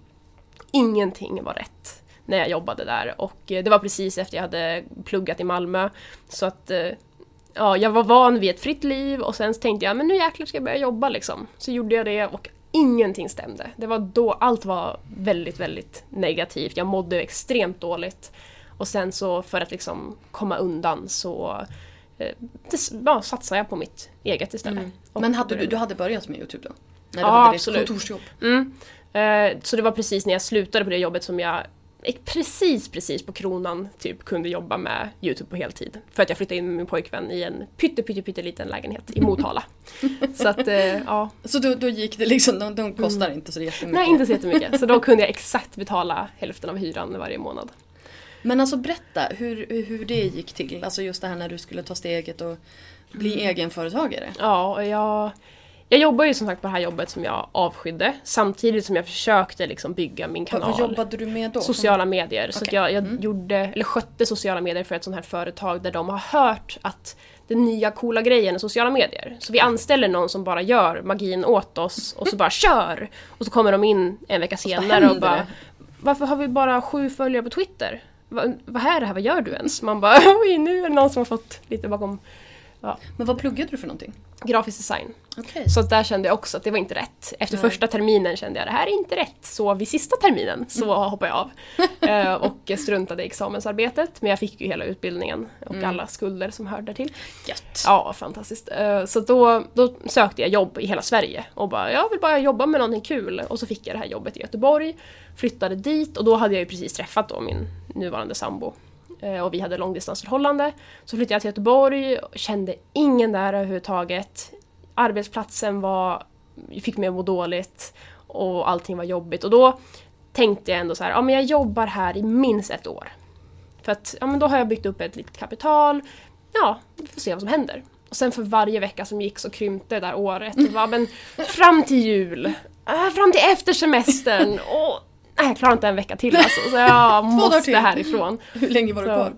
ingenting var rätt när jag jobbade där och eh, det var precis efter jag hade pluggat i Malmö. Så att eh, ja, jag var van vid ett fritt liv och sen tänkte jag men nu jäklar ska jag börja jobba liksom. Så gjorde jag det och ingenting stämde. Det var då allt var väldigt, väldigt negativt. Jag mådde extremt dåligt. Och sen så för att liksom komma undan så eh, det, ja, satsade jag på mitt eget istället. Och Men hade du, du hade börjat med Youtube då? När du Ja, hade absolut. kontorsjobb? Mm. Eh, så det var precis när jag slutade på det jobbet som jag precis, precis på kronan typ kunde jobba med Youtube på heltid. För att jag flyttade in med min pojkvän i en pytte, pytte, pytte liten lägenhet i Motala. så att, eh, ja. Så då, då gick det liksom, de, de kostar inte så jättemycket. Nej, inte så jättemycket. Så då kunde jag exakt betala hälften av hyran varje månad. Men alltså berätta hur, hur- det gick till. Alltså just det här när du skulle ta steget och bli Mm. egenföretagare. Ja, och jag, jag jobbar ju som sagt på det här jobbet som jag avskydde. Samtidigt som jag försökte liksom bygga min kanal. vad jobbade du med då? Sociala medier. Så att Okej. jag, jag gjorde, eller skötte sociala medier för ett sånt här företag där de har hört att den nya coola grejen är sociala medier. Så vi anställer någon som bara gör magin åt oss och så bara kör! Och så kommer de in en vecka senare händer och bara? Varför har vi bara sju följare på Twitter? Va, vad är det här? Vad gör du ens? Man bara oj, nu är det någon som har fått lite bakom Men vad pluggade du för någonting? grafisk design. Okej. Så att där kände jag också att det var inte rätt. Efter Nej. första terminen kände jag det här är inte rätt. Så vid sista terminen så Mm. hoppade jag av. eh, och struntade i examensarbetet. Men jag fick ju hela utbildningen och Mm. alla skulder som hörde till. Gött. Ja, fantastiskt. Eh, så då, då sökte jag jobb i hela Sverige och bara jag vill bara jobba med någonting kul. Och så fick jag det här jobbet i Göteborg. Flyttade dit och då hade jag ju precis träffat då min nuvarande sambo. Eh, och vi hade långdistansförhållande. Så flyttade jag till Göteborg, och kände ingen där överhuvudtaget. Arbetsplatsen var, fick mig att må dåligt och allting var jobbigt. Och då tänkte jag ändå så här, ja men jag jobbar här i minst ett år. För att ja, men då har jag byggt upp ett litet kapital. Ja, vi får se vad som händer. Och sen för varje vecka som gick så krympte det där året. Och bara, men fram till jul, äh, fram till efter semestern. Och, nej, jag klarar inte en vecka till alltså. Så jag måste härifrån. Hur länge var du kvar?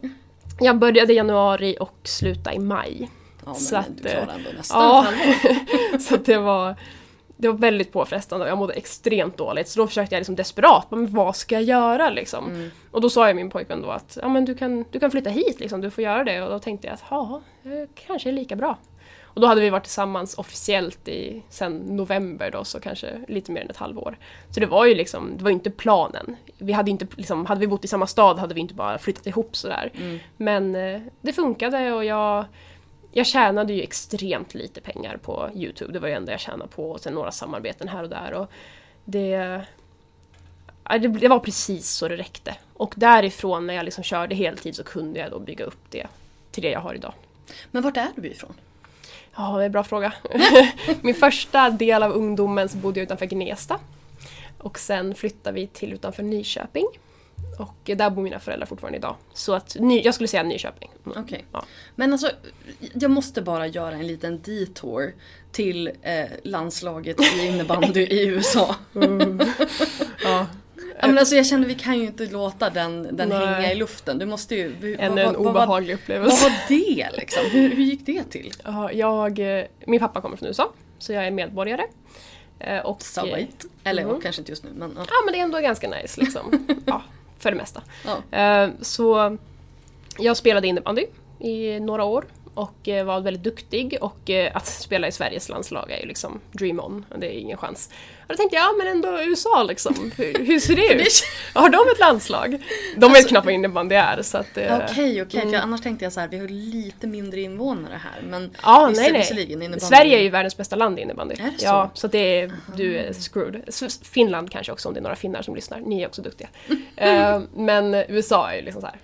Jag började i januari och slutade i maj. Ja, men Så att, du klarar eh, ändå nästan Ja, så det var det var väldigt påfrestande och jag mådde extremt dåligt. Så då försökte jag liksom desperat, men vad ska jag göra liksom? Mm. Och då sa jag min pojkvän då att ja, men du, kan, du kan flytta hit, liksom, du får göra det. Och då tänkte jag att ja, kanske är lika bra. Och då hade vi varit tillsammans officiellt i sen november då, så kanske lite mer än ett halvår. Så det var ju liksom, det var inte planen. Vi hade inte, liksom, hade vi bott i samma stad hade vi inte bara flyttat ihop sådär. Mm. Men eh, det funkade och jag, jag tjänade ju extremt lite pengar på Youtube. Det var ju det enda jag tjänade på och sen några samarbeten här och där. Och det, det var precis så det räckte. Och därifrån när jag liksom körde heltid så kunde jag då bygga upp det till det jag har idag. Men vart är du ifrån? Ja, det är en bra fråga. Min första del av ungdomen så bodde jag utanför Gnesta. Och sen flyttade vi till utanför Nyköping. Och där bor mina föräldrar fortfarande idag. Så att ny, jag skulle säga Nyköping. Mm. Okej. Ja. Men alltså, jag måste bara göra en liten detour till eh, landslaget i innebandy i USA. Ja. Ja, men alltså, jag känner vi kan ju inte låta den, den Nej. hänga i luften. Du måste ju... Ännu vad- en vad- vad- obehaglig Vad upplevelse. var det liksom? Hur, hur gick det till? Ja, jag, eh, min pappa kommer från USA, så jag är medborgare. Eh, Och, So wait. Eller Mhm. ja, kanske inte just nu men ja. Ja men det är ändå ganska nice liksom. ja, för det mesta. ja. Eh, Så jag spelade innebandy i några år och eh, var väldigt duktig och eh, att spela i Sveriges landslag är ju liksom dream on, det är ingen chans. Och då tänkte jag, ja men ändå USA liksom, hur, hur ser det ut? Har de ett landslag? De vet knappt vad innebandy är så att... eh, Okej, okej. mm. För annars tänkte jag så här, vi har lite mindre invånare här. Men Ja, visst nej nej. visserligen innebandy- Sverige är ju världens bästa land i innebandy. Är det så? Ja, så det är, du är screwed. Finland kanske också om det är några finnar som lyssnar. Ni är också duktiga. Eh, men USA är ju liksom så här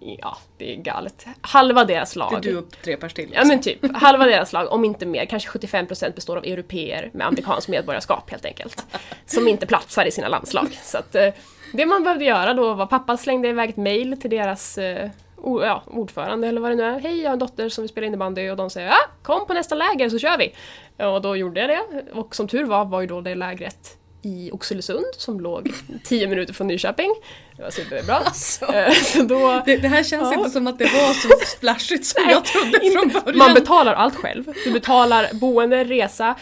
ja, det är galet. Halva deras lag. Det är du och tre pers till. Ja liksom. men typ, halva deras lag, om inte mer, kanske 75% består av europeer med amerikanskt medborgarskap helt enkelt. Som inte platsar i sina landslag. Så att, eh, det man behövde göra då var pappa slängde iväg ett mail till deras eh, o- ja, ordförande eller vad det nu är. Hej, jag har en dotter som vill spela innebandy och de säger ja, kom på nästa läger så kör vi. Och då gjorde jag det och som tur var var ju då det lägret i Oxelösund som låg 10 minuter från Nyköping. Det var superbra. Alltså. Eh, Så då, Det, det här känns Ja. inte som att det var så splashigt som jag trodde från början. Man betalar allt själv. Du betalar boende, resa,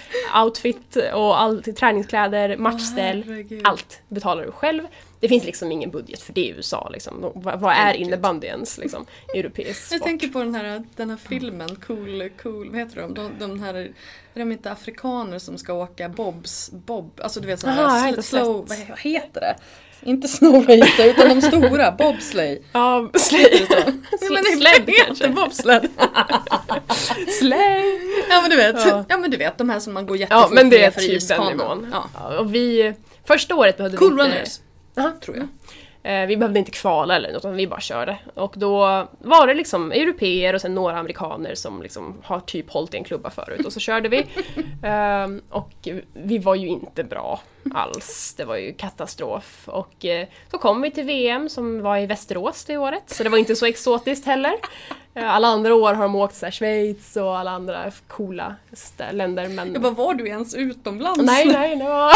outfit och allt, träningskläder, matchställ. herregud. allt betalar du själv. Det finns liksom ingen budget för det i USA. Liksom. Vad, vad är innebandy ens? Liksom, europeisk Jag sport. tänker på den här, den här filmen, Cool, cool, vad heter de? De, de här, är de inte afrikaner som ska åka bobs, bob, alltså du vet sådana jag sl- slow, sett. vad, heter det? Inte snow racer utan de stora, bobsleigh. Ja, Heter sled, kanske. bobsled. sled. Ja men du vet, Ja. ja. men du vet de här som man går jättefort Ja, men det är för typ den nivån. Ja. Ja, och vi, första året behövde Cool vi inte... runners, Aha. tror jag. Eh, Vi behövde inte kvala eller något, utan vi bara körde. Och då var det liksom europeer och sen några amerikaner som liksom har typ hållit i en klubba förut och så körde vi. Ehm, och vi var ju inte bra alls, det var ju katastrof. Och eh, så kom vi till VM som var i Västerås det året, så det var inte så exotiskt heller. Eh, Alla andra år har de åkt så här, Schweiz och alla andra coola länder men... Jag bara, var du ens utomlands? Nej, nej, det var,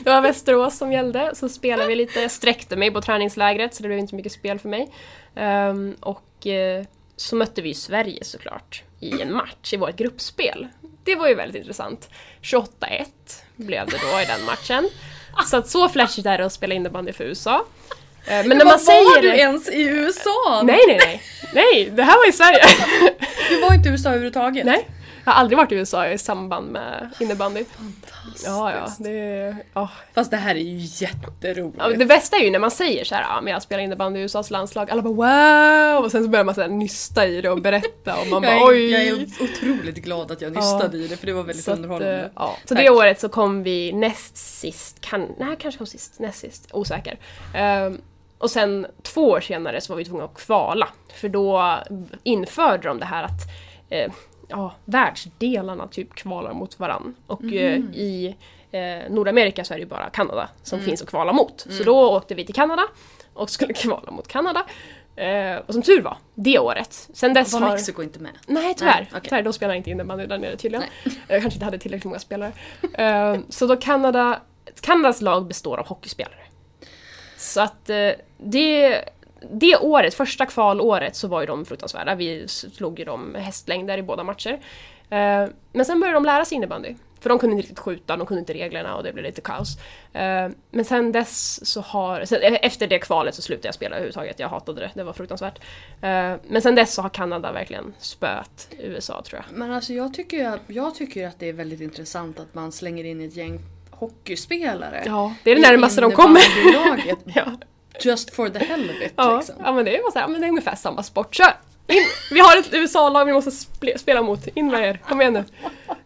det var Västerås som gällde. Så spelade vi lite, jag sträckte mig på träningslägret så det blev inte mycket spel för mig. Ehm, och eh, så mötte vi Sverige såklart i en match i vårt gruppspel. Det var ju väldigt intressant. 28-1 blev det då i den matchen. Så att så flashigt är det att spela innebandy för USA. Eh, Men när man var säger du det... ens i USA? Nej, nej, nej. Nej, det här var i Sverige. Du var inte i USA överhuvudtaget? Nej. Jag har aldrig varit i USA i samband med innebandy. Ja, ja. Det, ja. Fast det här är ju jätteroligt. Ja, det bästa är ju när man säger så här, ja, men jag spelar innebandy i USAs landslag, alla bara wow! Och sen så börjar man så här nysta i det och berätta och man jag, bara är, oj! jag är otroligt glad att jag nystade i det för det var väldigt så att, underhållande. eh, ja. så Tack. det året så kom vi näst sist, kan, nej kanske kom sist, näst sist, osäker. Ehm, och sen två år senare så var vi tvungna att kvala, för då införde de det här att eh, ja, världsdelarna typ kvalar mot varann. Och eh, Mhm. i eh, Nordamerika så är det ju bara Kanada som Mm. finns att kvala mot. Så då åkte vi till Kanada och skulle kvala mot Kanada. Eh, och som tur var, det året. Sen dess Var har... Mexiko inte med? Nej tyvärr. Nej, okej. tyvärr de spelar inte innebandy där nere tydligen. Jag kanske inte hade tillräckligt många spelare. Eh, så då Kanada, Kanadas lag består av hockeyspelare. Så att eh, det, det året, första kvalåret, så var ju de fruktansvärda. Vi slog ju dem hästlängder i båda matcher. Eh, men sen började de lära sig innebandy. För de kunde inte riktigt skjuta, de kunde inte reglerna och det blev lite kaos. Eh, men sen dess så har, e- efter det kvalet så slutade jag spela överhuvudtaget, jag hatade det, det var fruktansvärt. Eh, men sen dess så har Kanada verkligen spöat USA tror jag. Men alltså jag tycker, jag tycker att det är väldigt intressant att man slänger in ett gäng hockeyspelare. Ja, det är det närmaste de kommer. Ja, Just for the hell of it ja, liksom. ja men det är, bara så här, men det är ungefär samma sport, kör! In. Vi har ett USA-lag vi måste spe- spela mot, in med er, kom igen nu!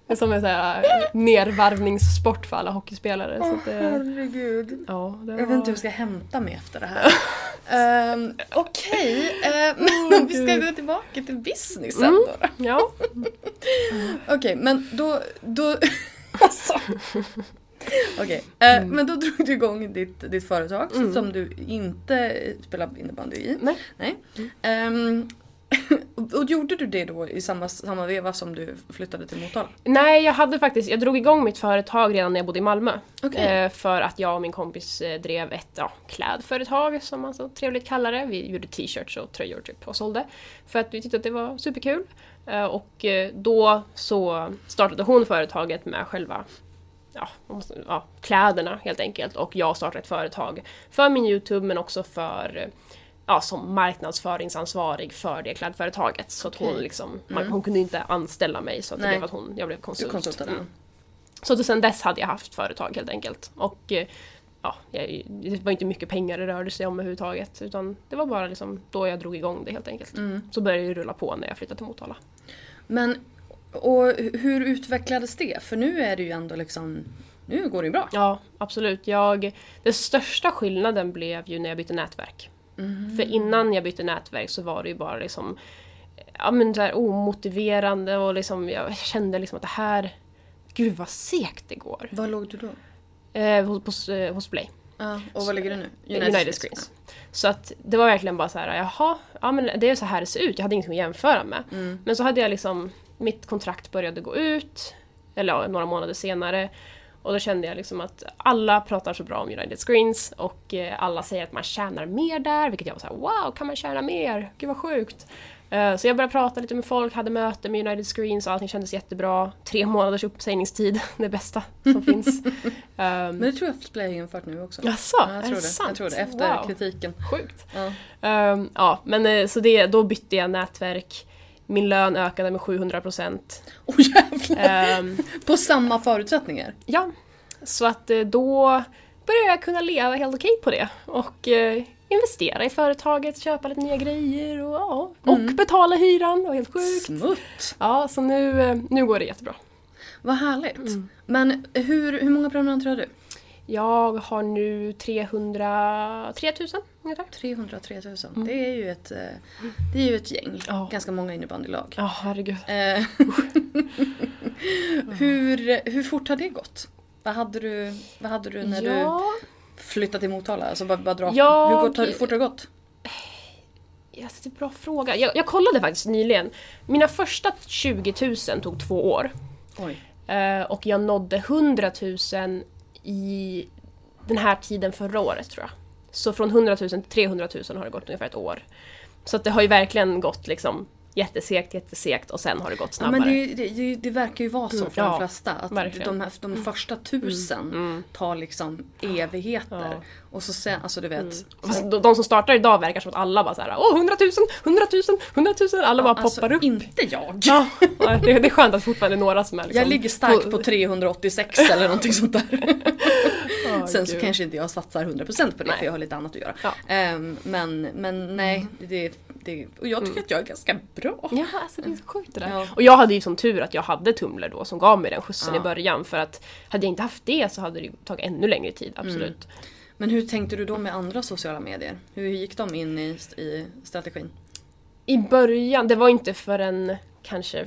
Det är som en så här, eh, nervarvningssport för alla hockeyspelare. att det, Herregud. ja, det Jag vet var- inte hur jag ska hämta mig efter det här. um, Okej, eh, men om vi ska gå tillbaka till businessen Mm. då. Ja, Okej, men då... då alltså. Okej, eh, men då drog du igång ditt, ditt företag som du inte spelar innebandy i. nej. Nej. Ehm, och, gjorde du det då i samma, samma veva som du flyttade till Motala? Nej, jag hade faktiskt, jag drog igång mitt företag redan när jag bodde i Malmö. Okej. Eh, för att jag och min kompis eh, drev ett ja, klädföretag som man så trevligt kallar det. Vi gjorde t-shirts och tröjor typ och sålde. För att vi tyckte att det var superkul. Och då så startade hon företaget med själva ja, ja, kläderna helt enkelt. Och jag startade ett företag för min YouTube men också för ja, som marknadsföringsansvarig för det klädföretaget. Så att hon. Mm. liksom, man, hon kunde inte anställa mig så att det blev att hon, jag blev konsult. konsultade? Mm. Så att sen dess hade jag haft företag helt enkelt. Och eh, ja, jag, det var inte mycket pengar det rörde sig om överhuvudtaget. Utan det var bara liksom då jag drog igång det helt enkelt. Mm. Så började det rulla på när jag flyttade till Motala. Men och hur utvecklades det? För nu är det ju ändå liksom... Nu går det ju bra. Ja, absolut. Jag, den största skillnaden blev ju när jag bytte nätverk. För innan jag bytte nätverk så var det ju bara liksom ja, men så här omotiverande och liksom, jag kände liksom att det här, gud vad segt det går. Var låg du då? Eh, hos, hos, eh, Play. Ja, och vad ligger du nu? United, Screens. Så att det var verkligen bara så här, jaha, ja men det är så här det ser ut, jag hade ingenting att jämföra med. Men så hade jag liksom, mitt kontrakt började gå ut, eller ja, några månader senare. Och då kände jag liksom att alla pratar så bra om United Screens och eh, alla säger att man tjänar mer där, vilket jag var såhär wow, kan man tjäna mer? Gud vad sjukt! Eh, Så jag började prata lite med folk, hade möte med United Screens och allting kändes jättebra. Tre månaders uppsägningstid, det bästa som finns. Ehm, Men det tror jag att Play har infört nu också. Jaså, Ja, jag är tror det det. sant? Jag tror det, efter Wow. kritiken. Sjukt. Ja. Ehm, ja, men eh, så det, då bytte jag nätverk. Min lön ökade med 700 procent. Åh jävlar! Ehm, På samma förutsättningar? ja, så att eh, då började jag kunna leva helt okej på det. Och eh, investera i företaget, köpa lite nya grejer och, ja, och betala hyran. Det var helt sjukt. Smutt! Ja, så nu, eh, nu går det jättebra. Vad härligt. Mm. Men hur, hur många prenumeranter har du? Jag har nu 300... 3000 ungefär. 303 000. Det är ju ett, eh, det är ju ett gäng. Mm. Ja. Ganska många innebandylag. Ja, herregud. Eh, hur, hur fort har det gått? Vad hade du, vad hade du när ja, du flyttade till Motala? Alltså bara, bara dra. Jag- Hur, hur fort har det gått? Yes, det är en bra fråga. Jag, jag kollade faktiskt nyligen. Mina första 20 000 tog två år. Oj. Eh, och jag nådde 100 000 i den här tiden förra året tror jag. Så från 100 000 till 300 000 har det gått ungefär ett år. Så att det har ju verkligen gått liksom jättesegt, jättesegt och sen har det gått Ja, snabbare. men det, det, det, verkar ju vara så för Ja, de flesta. Att. Mm. de, här, de första tusen tar liksom evigheter. Ja. Mm. Och så sen, alltså du vet. Fast de, de som startar idag verkar som att alla bara såhär åh 100 000, 100 000, 100 000, alla bara alltså, poppar upp. inte jag. Ja, ja, det, det är skönt att fortfarande några som är liksom Jag ligger starkt på 386 eller någonting sånt där. Åh, Sen så gud. kanske inte jag satsar 100% på det Nej. för jag har lite annat att göra. Ja. Ehm, men, men nej, det, det, och jag tycker att jag är ganska bra. Ja, alltså det är så sjukt det där. Ja. Och jag hade ju som tur att jag hade Tumblr då som gav mig den skjutsen Ja. i början för att hade jag inte haft det så hade det tagit ännu längre tid, absolut. Men hur tänkte du då med andra sociala medier? Hur gick de in i, i strategin? I början, det var inte förrän kanske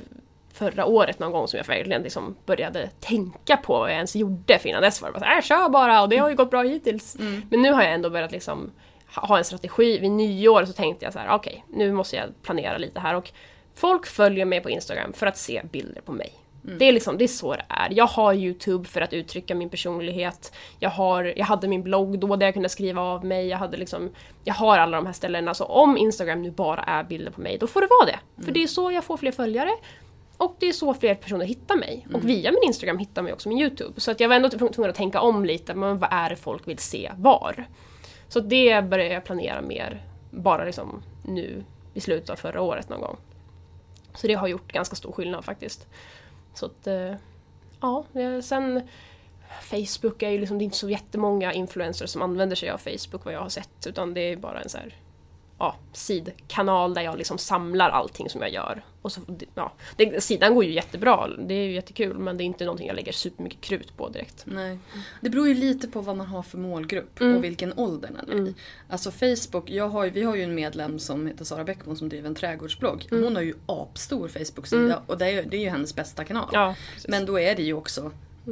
förra året någon gång som jag verkligen liksom började tänka på vad jag ens gjorde. För innan dess var det bara såhär, kör bara och det har ju gått bra hittills. Men nu har jag ändå börjat liksom ha en strategi. Vid nyår så tänkte jag så här: okej, nu måste jag planera lite här. Och folk följer mig på Instagram för att se bilder på mig. Det, är liksom, det är så det är. Jag har Youtube för att uttrycka min personlighet. Jag, har, jag hade min blogg då där jag kunde skriva av mig. Jag, hade liksom, jag har alla de här ställena. Så om Instagram nu bara är bilder på mig, då får det vara det. För det är så jag får fler följare. Och det är så fler personer hittar mig. Och via min Instagram hittar mig också min Youtube. Så att jag var ändå tvungen att tänka om lite. Men vad är det folk vill se var? Så det började jag planera mer bara liksom nu i slutet av förra året någon gång. Så det har gjort ganska stor skillnad faktiskt. Så att, eh, ja, sen Facebook är ju liksom, det är inte så jättemånga influencers som använder sig av Facebook vad jag har sett. Utan det är bara en så här, ja, sidkanal där jag liksom samlar allting som jag gör. Och så, ja, det, sidan går ju jättebra, det är ju jättekul men det är inte någonting jag lägger supermycket krut på direkt. Nej. Det beror ju lite på vad man har för målgrupp Mm. och vilken ålder den är i. Alltså Facebook, jag har, vi har ju en medlem som heter Sara Bäckman som driver en trädgårdsblogg. Mm. Hon har ju apstor Facebook-sida och det är, det är ju hennes bästa kanal. Ja. Men då är det ju också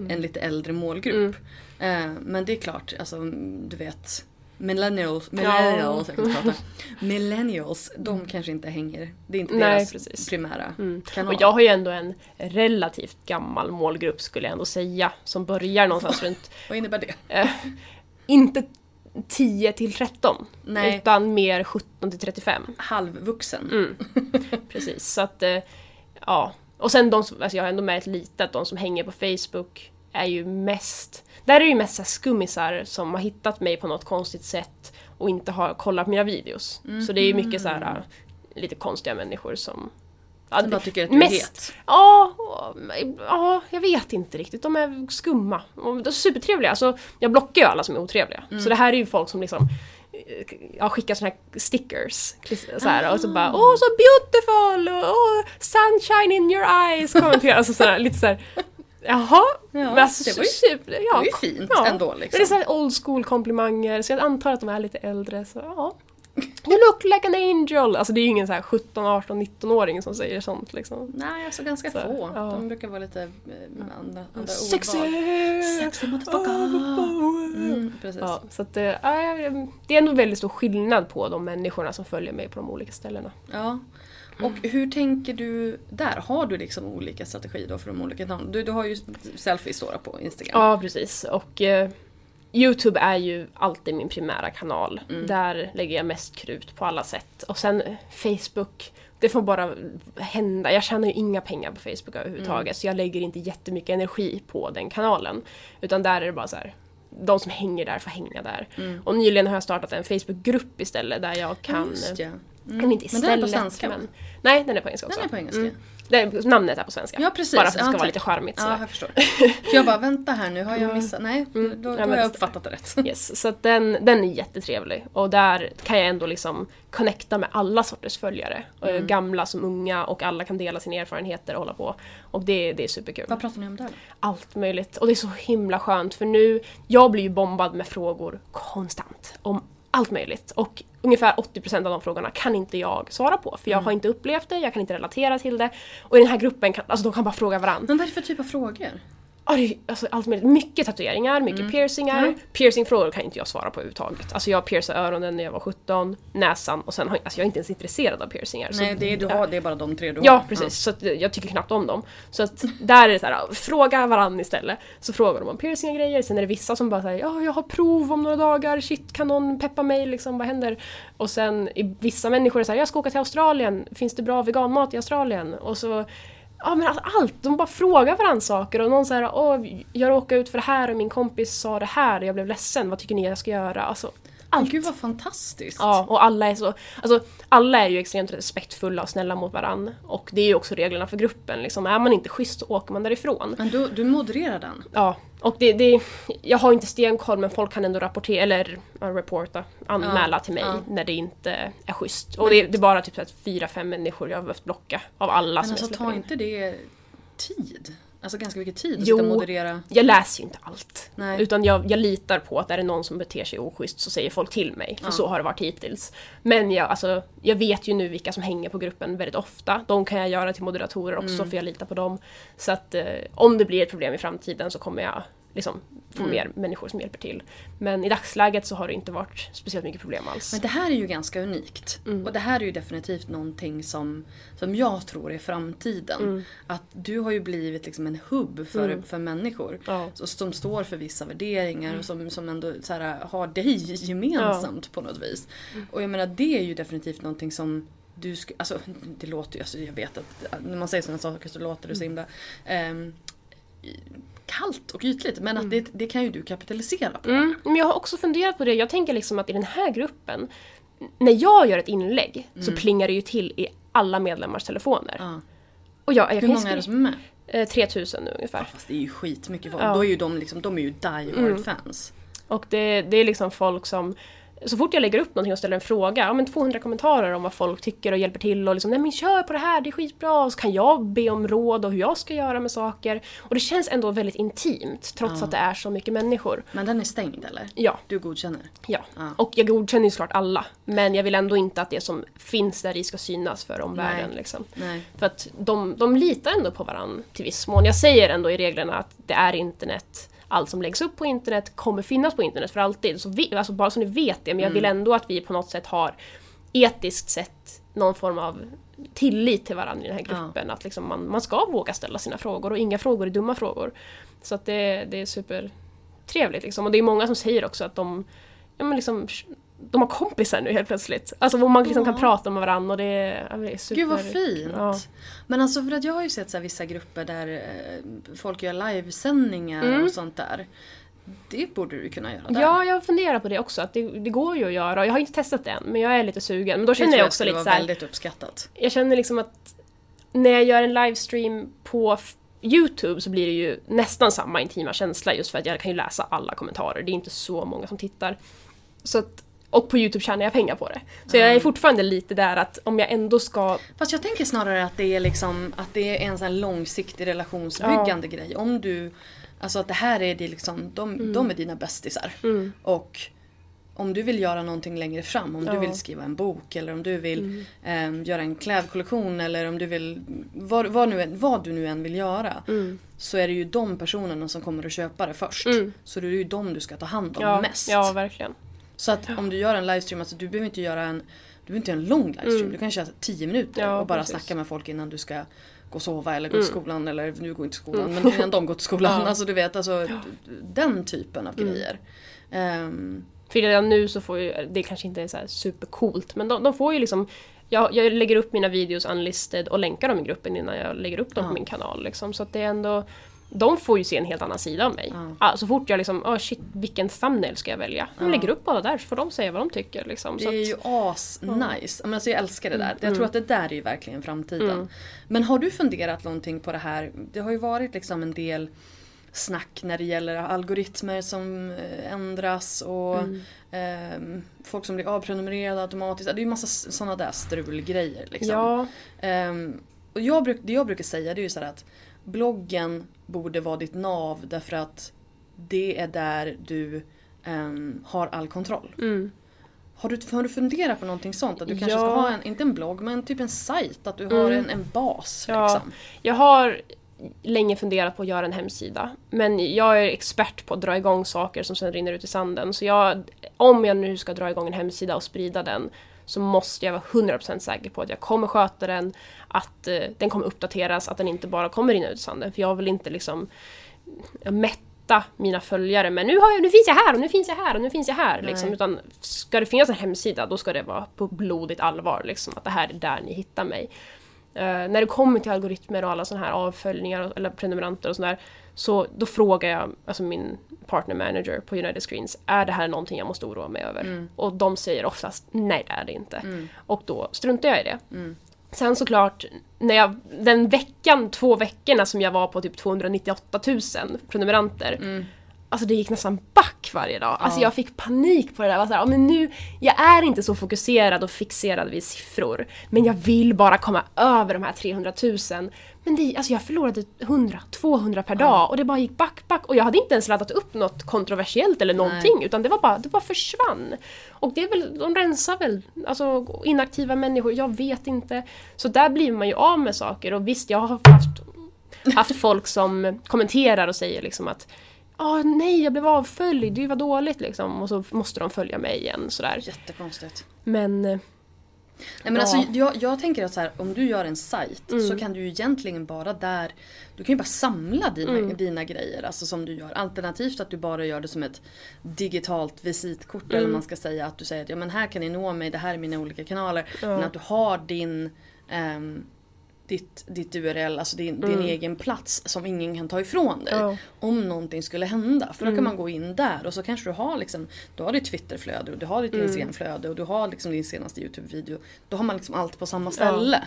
en lite äldre målgrupp. Mm. Eh, men det är klart, alltså du vet Millennials, millennials, jag kan inte prata. millennials de kanske inte hänger, det är inte Nej, deras precis. primära Mm. kanal. Och jag har ju ändå en relativt gammal målgrupp skulle jag ändå säga. Som börjar någonstans runt, Vad innebär det? eh, inte 10 till 13. Nej. Utan mer 17 till 35. Halvvuxen. Mm. Precis, så att eh, ja. Och sen de som, alltså jag har ändå märkt lite att de som hänger på Facebook är ju mest, där är det ju mest så här skummisar som har hittat mig på något konstigt sätt och inte har kollat mina videos. Så det är ju mycket så här äh, lite konstiga människor som Ja, Som bara tycker att du är het. Ja, ja, jag vet inte riktigt. De är skumma. De är supertrevliga. Alltså, jag blockar ju alla som är otrevliga. Mm. Så det här är ju folk som liksom eh, jag skickar såna här stickers. Så här, Och så bara åh så beautiful! Och, åh, sunshine in your eyes! Kommenterar. Alltså sådär, lite såhär Jaha, men alltså, det var ju- super, ja, det var ju fint ändå, liksom. Men det är såhär old school komplimanger så jag antar att de är lite äldre så ja. You look like an angel! Alltså det är ju ingen så här 17, 18, 19-åring som säger sånt liksom. Nej, alltså ganska Så, få. ja. De brukar vara lite eh, andra, andra Sexy! ordval. Sexy motherfucker! Mm, precis. Ja, så att, ja, jag- det är nog väldigt stor skillnad på de människorna som följer mig på de olika ställena. Ja. Och hur tänker du där? Har du liksom olika strategier då för de olika namnen? Du, du har ju selfies då på Instagram. Ja, precis. Och eh, Youtube är ju alltid min primära kanal. Mm. Där lägger jag mest krut på alla sätt. Och sen Facebook, det får bara hända. Jag tjänar ju inga pengar på Facebook överhuvudtaget. Mm. Så jag lägger inte jättemycket energi på den kanalen. Utan där är det bara så här. De som hänger där får hänga där. Och nyligen har jag startat en Facebookgrupp istället där jag kan... Mm. Ja. Eller inte Men den är istället. på svenska, men, nej, den är på engelska också. Den är på engelska. Mm. Det, namnet är på svenska. Ja precis. Bara för att det Ja, ska vara tack. lite charmigt. Ja, jag förstår. För jag bara, vänta här nu, har jag missat? Nej, då, då Ja, har jag uppfattat det rätt. Yes, så den, den är jättetrevlig. Och där kan jag ändå liksom connecta med alla sorters följare. Eh, Gamla som unga och alla kan dela sina erfarenheter och hålla på. Och det, det är superkul. Vad pratar ni om där då? Allt möjligt. Och det är så himla skönt för nu, jag blir ju bombad med frågor konstant. Om allt möjligt. Och ungefär 80% av de frågorna kan inte jag svara på. För jag har inte upplevt det, jag kan inte relatera till det. Och i den här gruppen kan, alltså de kan bara fråga varandra. Men vad är det för typ av frågor? Alltså, allt möjligt. Mycket tatueringar, mycket piercingar. Piercingfrågor kan inte jag svara på överhuvudtaget. Alltså jag piercade öronen när jag var 17, näsan och sen har alltså jag är inte ens intresserad av piercingar. så Nej, det är, du har, det är bara de tre du har. Ja, precis. Så att, eh, jag tycker knappt om dem. Så att där är det så här, fråga varandra istället. Så frågar de om piercingar grejer. Sen är det vissa som bara säger ja, jag har prov om några dagar. Shit, kan någon peppa mig liksom? Vad händer? Och sen vissa människor är så här, jag ska åka till Australien. Finns det bra veganmat i Australien? Och så Ja men alltså allt, de bara frågar varandra saker och någon säger åh jag råkade ut för det här och min kompis sa det här och jag blev ledsen, vad tycker ni jag ska göra? Alltså, allt. Gud vad fantastiskt. Ja, och alla är så... Alltså, alla är ju extremt respektfulla och snälla mot varandra. Och det är ju också reglerna för gruppen. Liksom. Är man inte schysst så åker man därifrån. Men du, du modererar den? Ja, och det, det... Jag har inte stenkoll men folk kan ändå rapportera, eller reporta, anmäla Ja, till mig ja. när det inte är schysst. Och det, det är bara typ fyra, fem människor jag har behövt blocka av alla Men som alltså jag tar in. inte det tid? Alltså ganska mycket tid att Jo. sitta och moderera? Jag läser ju inte allt. Nej. Utan jag, jag litar på att är det någon som beter sig oschysst så säger folk till mig. För så har det varit hittills. Men jag, alltså, jag vet ju nu vilka som hänger på gruppen väldigt ofta. De kan jag göra till moderatorer också Mm. för jag litar på dem. Så att eh, om det blir ett problem i framtiden så kommer jag liksom få Mm. mer människor som hjälper till. Men i dagsläget så har det inte varit speciellt mycket problem alls. Men det här är ju ganska unikt. Mm. Och det här är ju definitivt någonting som, som jag tror är framtiden. Mm. Att du har ju blivit liksom en hubb för, för människor. Ja. Så, som står för vissa värderingar och som, som ändå så här, har dig gemensamt på något vis. Och jag menar det är ju definitivt någonting som du ska, alltså det låter ju, alltså jag vet att när man säger sådana saker så låter det så himla ehm, kallt och ytligt. Men att det, det kan ju du kapitalisera på. Mm, men jag har också funderat på det. Jag tänker liksom att i den här gruppen, när jag gör ett inlägg så plingar det ju till i alla medlemmars telefoner. Mm. Ja. Och jag, jag Hur många är det som är med? Eh, 3000 nu ungefär. Fast det är ju skitmycket folk. Ja. Mm. Då är ju de, liksom, de är ju die hard fans. Och det, det är liksom folk som så fort jag lägger upp någonting och ställer en fråga, ja men 200 kommentarer om vad folk tycker och hjälper till och liksom nej men kör på det här, det är skitbra. Och så kan jag be om råd och hur jag ska göra med saker. Och det känns ändå väldigt intimt trots att det är så mycket människor. Men den är stängd eller? Ja, Du godkänner? ja. Ja. Och jag godkänner ju såklart alla. Men jag vill ändå inte att det som finns där i ska synas för omvärlden. Nej. Liksom. Nej. För att de, de litar ändå på varandra till viss mån. Jag säger ändå i reglerna att det är internet. Allt som läggs upp på internet kommer finnas på internet för alltid. Så vi, alltså bara så ni vet det. Men jag Mm. vill ändå att vi på något sätt har etiskt sett någon form av tillit till varandra i den här gruppen. Att liksom man, man ska våga ställa sina frågor och inga frågor är dumma frågor. Så att det, det är supertrevligt liksom. Och det är många som säger också att de, ja, men liksom, de har kompisar nu helt plötsligt. Alltså man liksom kan prata med varandra och det är, ja, det är super... Gud vad fint! Ja. Men alltså för att jag har ju sett så här vissa grupper där eh, folk gör livesändningar och sånt där. Det borde du kunna göra där. Mm. Ja, jag funderar på det också. Att det, det går ju att göra. Jag har inte testat det än, men jag är lite sugen. Men då det känner tror jag jag också skulle lite så här, väldigt uppskattat. Jag känner liksom att när jag gör en livestream på Youtube så blir det ju nästan samma intima känsla just för att jag kan ju läsa alla kommentarer. Det är inte så många som tittar. Så att, och på Youtube tjänar jag pengar på det. Så jag är fortfarande lite där att om jag ändå ska... Fast jag tänker snarare att det är liksom att det är en sån långsiktig relationsbyggande grej. Om du, alltså att det här är det liksom, de, Mm. de är dina bästisar. Och om du vill göra någonting längre fram, om Ja. du vill skriva en bok eller om du vill Mm. ehm, göra en klädkollektion eller om du vill, vad, vad, nu, vad du nu än vill göra. Mm. Så är det ju de personerna som kommer att köpa det först. Mm. Så det är ju de du ska ta hand om Ja, mest. ja, verkligen. Så att om du gör en livestream, alltså du behöver inte göra en, du behöver inte göra en lång livestream. Mm. Du kan köra 10 minuter Ja, och bara precis. snacka med folk innan du ska gå och sova eller gå Mm. till skolan eller nu går inte till skolan men innan de går till skolan. Ja. Alltså du vet alltså den typen av Mm. grejer. Ehm, För redan nu så får ju, det kanske inte är så här supercoolt, men de, de får ju liksom jag, jag lägger upp mina videos unlisted och länkar dem i gruppen innan jag lägger upp dem Ja. på min kanal. Liksom. Så att det är ändå, de får ju se en helt annan sida av mig. Ah, så fort jag liksom, oh shit, vilken thumbnail ska jag välja? Jag lägger upp alla där så får de säga vad de tycker. Liksom. det så är att, ju as nice. Men alltså jag älskar det där. Jag Mm. tror att det där är ju verkligen framtiden. Mm. Men har du funderat någonting på det här? Det har ju varit liksom en del snack när det gäller algoritmer som eh, ändras och Mm. ehm, folk som blir avprenumererade automatiskt. Det är ju massa sådana där strulgrejer. Liksom. Ja, Ehm, och jag bruk, det jag brukar säga det är ju så att bloggen borde vara ditt nav därför att det är där du ehm, har all kontroll. mm. Har du, har du funderat på någonting sånt? Att du kanske Ja. ska ha en, inte en blogg, men typ en sajt. Att du har Mm. en, en bas. Ja. Liksom. Jag har länge funderat på att göra en hemsida. Men jag är expert på att dra igång saker som sen rinner ut i sanden. Så jag, om jag nu ska dra igång en hemsida och sprida den så måste jag vara 100% säker på att jag kommer sköta den, att eh, den kommer uppdateras, att den inte bara kommer rinna ut i sanden. För jag vill inte liksom mätta mina följare men nu, har jag, nu finns jag här och nu finns jag här och nu finns jag här. Liksom. Utan ska det finnas en hemsida då ska det vara på blodigt allvar. Liksom, att det här är där ni hittar mig. Eh, när det kommer till algoritmer och alla sådana här avföljningar och- eller prenumeranter och sådär så då frågar jag alltså min partner manager på United Screens, är det här någonting jag måste oroa mig över? Och de säger oftast nej det är det inte. Och då struntar jag i det. Sen såklart, när jag, den veckan, två veckorna som jag var på typ 298 000 prenumeranter Alltså det gick nästan back varje dag. Alltså jag fick panik på det där. Jag var så här, "Ja, men nu, jag är inte så fokuserad och fixerad vid siffror. Men jag vill bara komma över de här 300 000. Men det, alltså jag förlorade 100-200 per dag och det bara gick back, back. Och jag hade inte ens laddat upp något kontroversiellt eller någonting. Utan det var bara, det bara försvann. Och det är väl, de rensar väl alltså inaktiva människor, jag vet inte. Så där blir man ju av med saker. Och visst, jag har haft haft folk som kommenterar och säger liksom att Åh nej, jag blev avföljd, det var dåligt liksom. Och så måste de följa mig igen sådär. Jättekonstigt. Men eh, Nej, men alltså, jag, jag tänker att så här, om du gör en sajt Mm. så kan du ju egentligen bara där Du kan ju bara samla dina, Mm. dina grejer alltså som du gör. Alternativt att du bara gör det som ett digitalt visitkort Mm. eller man ska säga att du säger att ja men här kan ni nå mig, det här är mina olika kanaler. Ja. Men att du har din ehm, ditt, ditt URL, alltså din, din egen plats som ingen kan ta ifrån dig. Mm. Ja. Om någonting skulle hända. För då Mm. kan man gå in där och så kanske du har liksom Du har ditt Twitterflöde och du har ditt Mm. Instagramflöde och du har liksom din senaste Youtube-video. Då har man liksom allt på samma ställe.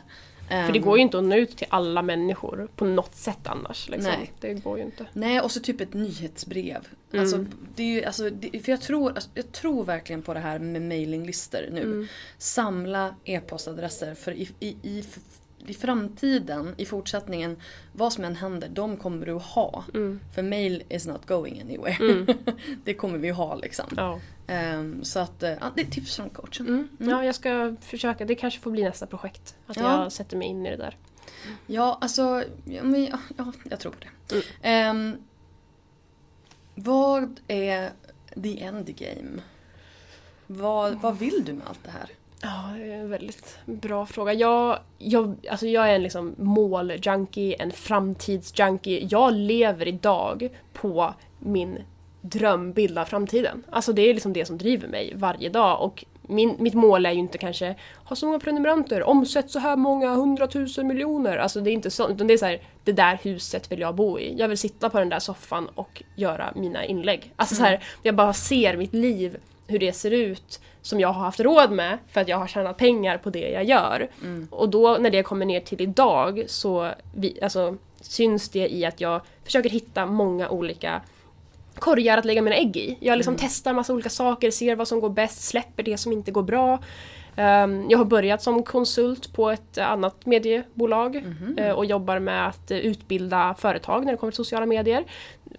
för det Ehm, går ju inte att nå ut till alla människor på något sätt annars. Liksom. Nej. Det går ju inte. Nej och så typ ett nyhetsbrev. Mm. Alltså, det är ju, alltså, det, för jag tror, alltså, jag tror verkligen på det här med mailinglistor nu. Mm. Samla e-postadresser för i, i, i, i framtiden, i fortsättningen, vad som än händer, de kommer du ha. Mm. För mail is not going anywhere. det kommer vi ha liksom. Ja. Ehm, så att, ja, det är tips från coachen. Mm. ja, jag ska försöka. Det kanske får bli nästa projekt. Att Ja. jag sätter mig in i det där. Ja, alltså, ja, men, ja, ja, jag tror på det. Mm. Ehm, vad är the end game? Vad, vad vill du med allt det här? Ja, det är en väldigt bra fråga. Jag, jag, alltså jag är en liksom måljunkie, en framtidsjunkie. Jag lever idag på min drömbild av framtiden. Alltså det är liksom det som driver mig varje dag. Och min, mitt mål är ju inte kanske ha så många prenumeranter, omsätt så här många hundratusen miljoner. Alltså det är inte så, utan det är så här, det där huset vill jag bo i. Jag vill sitta på den där soffan och göra mina inlägg. Alltså så här, jag bara ser mitt liv, hur det ser ut, som jag har haft råd med för att jag har tjänat pengar på det jag gör. Och då när det kommer ner till idag så vi, alltså, syns det i att jag försöker hitta många olika korgar att lägga mina ägg i. Jag liksom testar massa olika saker, ser vad som går bäst, släpper det som inte går bra. Ehm, jag har börjat som konsult på ett annat mediebolag eh, och jobbar med att utbilda företag när det kommer till sociala medier.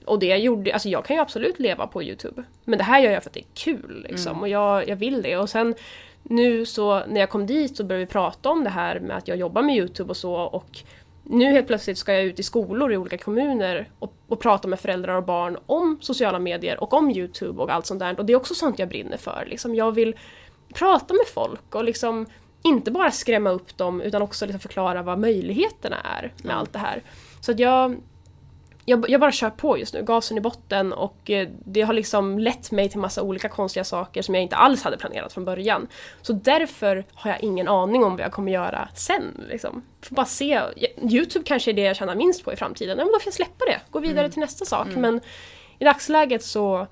Och det gjorde, alltså jag kan ju absolut leva på Youtube. Men det här gör jag för att det är kul liksom. Och jag, jag vill det. Och sen nu så när jag kom dit så började vi prata om det här med att jag jobbar med Youtube och så och nu helt plötsligt ska jag ut i skolor i olika kommuner och, och, prata med föräldrar och barn om sociala medier och om Youtube och allt sånt där. Och det är också sånt jag brinner för. Liksom jag vill prata med folk och liksom inte bara skrämma upp dem utan också liksom förklara vad möjligheterna är med mm. allt det här. Så att jag, jag, jag, bara kör på just nu, gasen i botten och eh, det har liksom lett mig till massa olika konstiga saker som jag inte alls hade planerat från början. Så därför har jag ingen aning om vad jag kommer göra sen. Liksom. Får bara se. Youtube kanske är det jag tjänar minst på i framtiden, ja, men då får jag släppa det, gå vidare mm. till nästa sak. Mm. Men i dagsläget så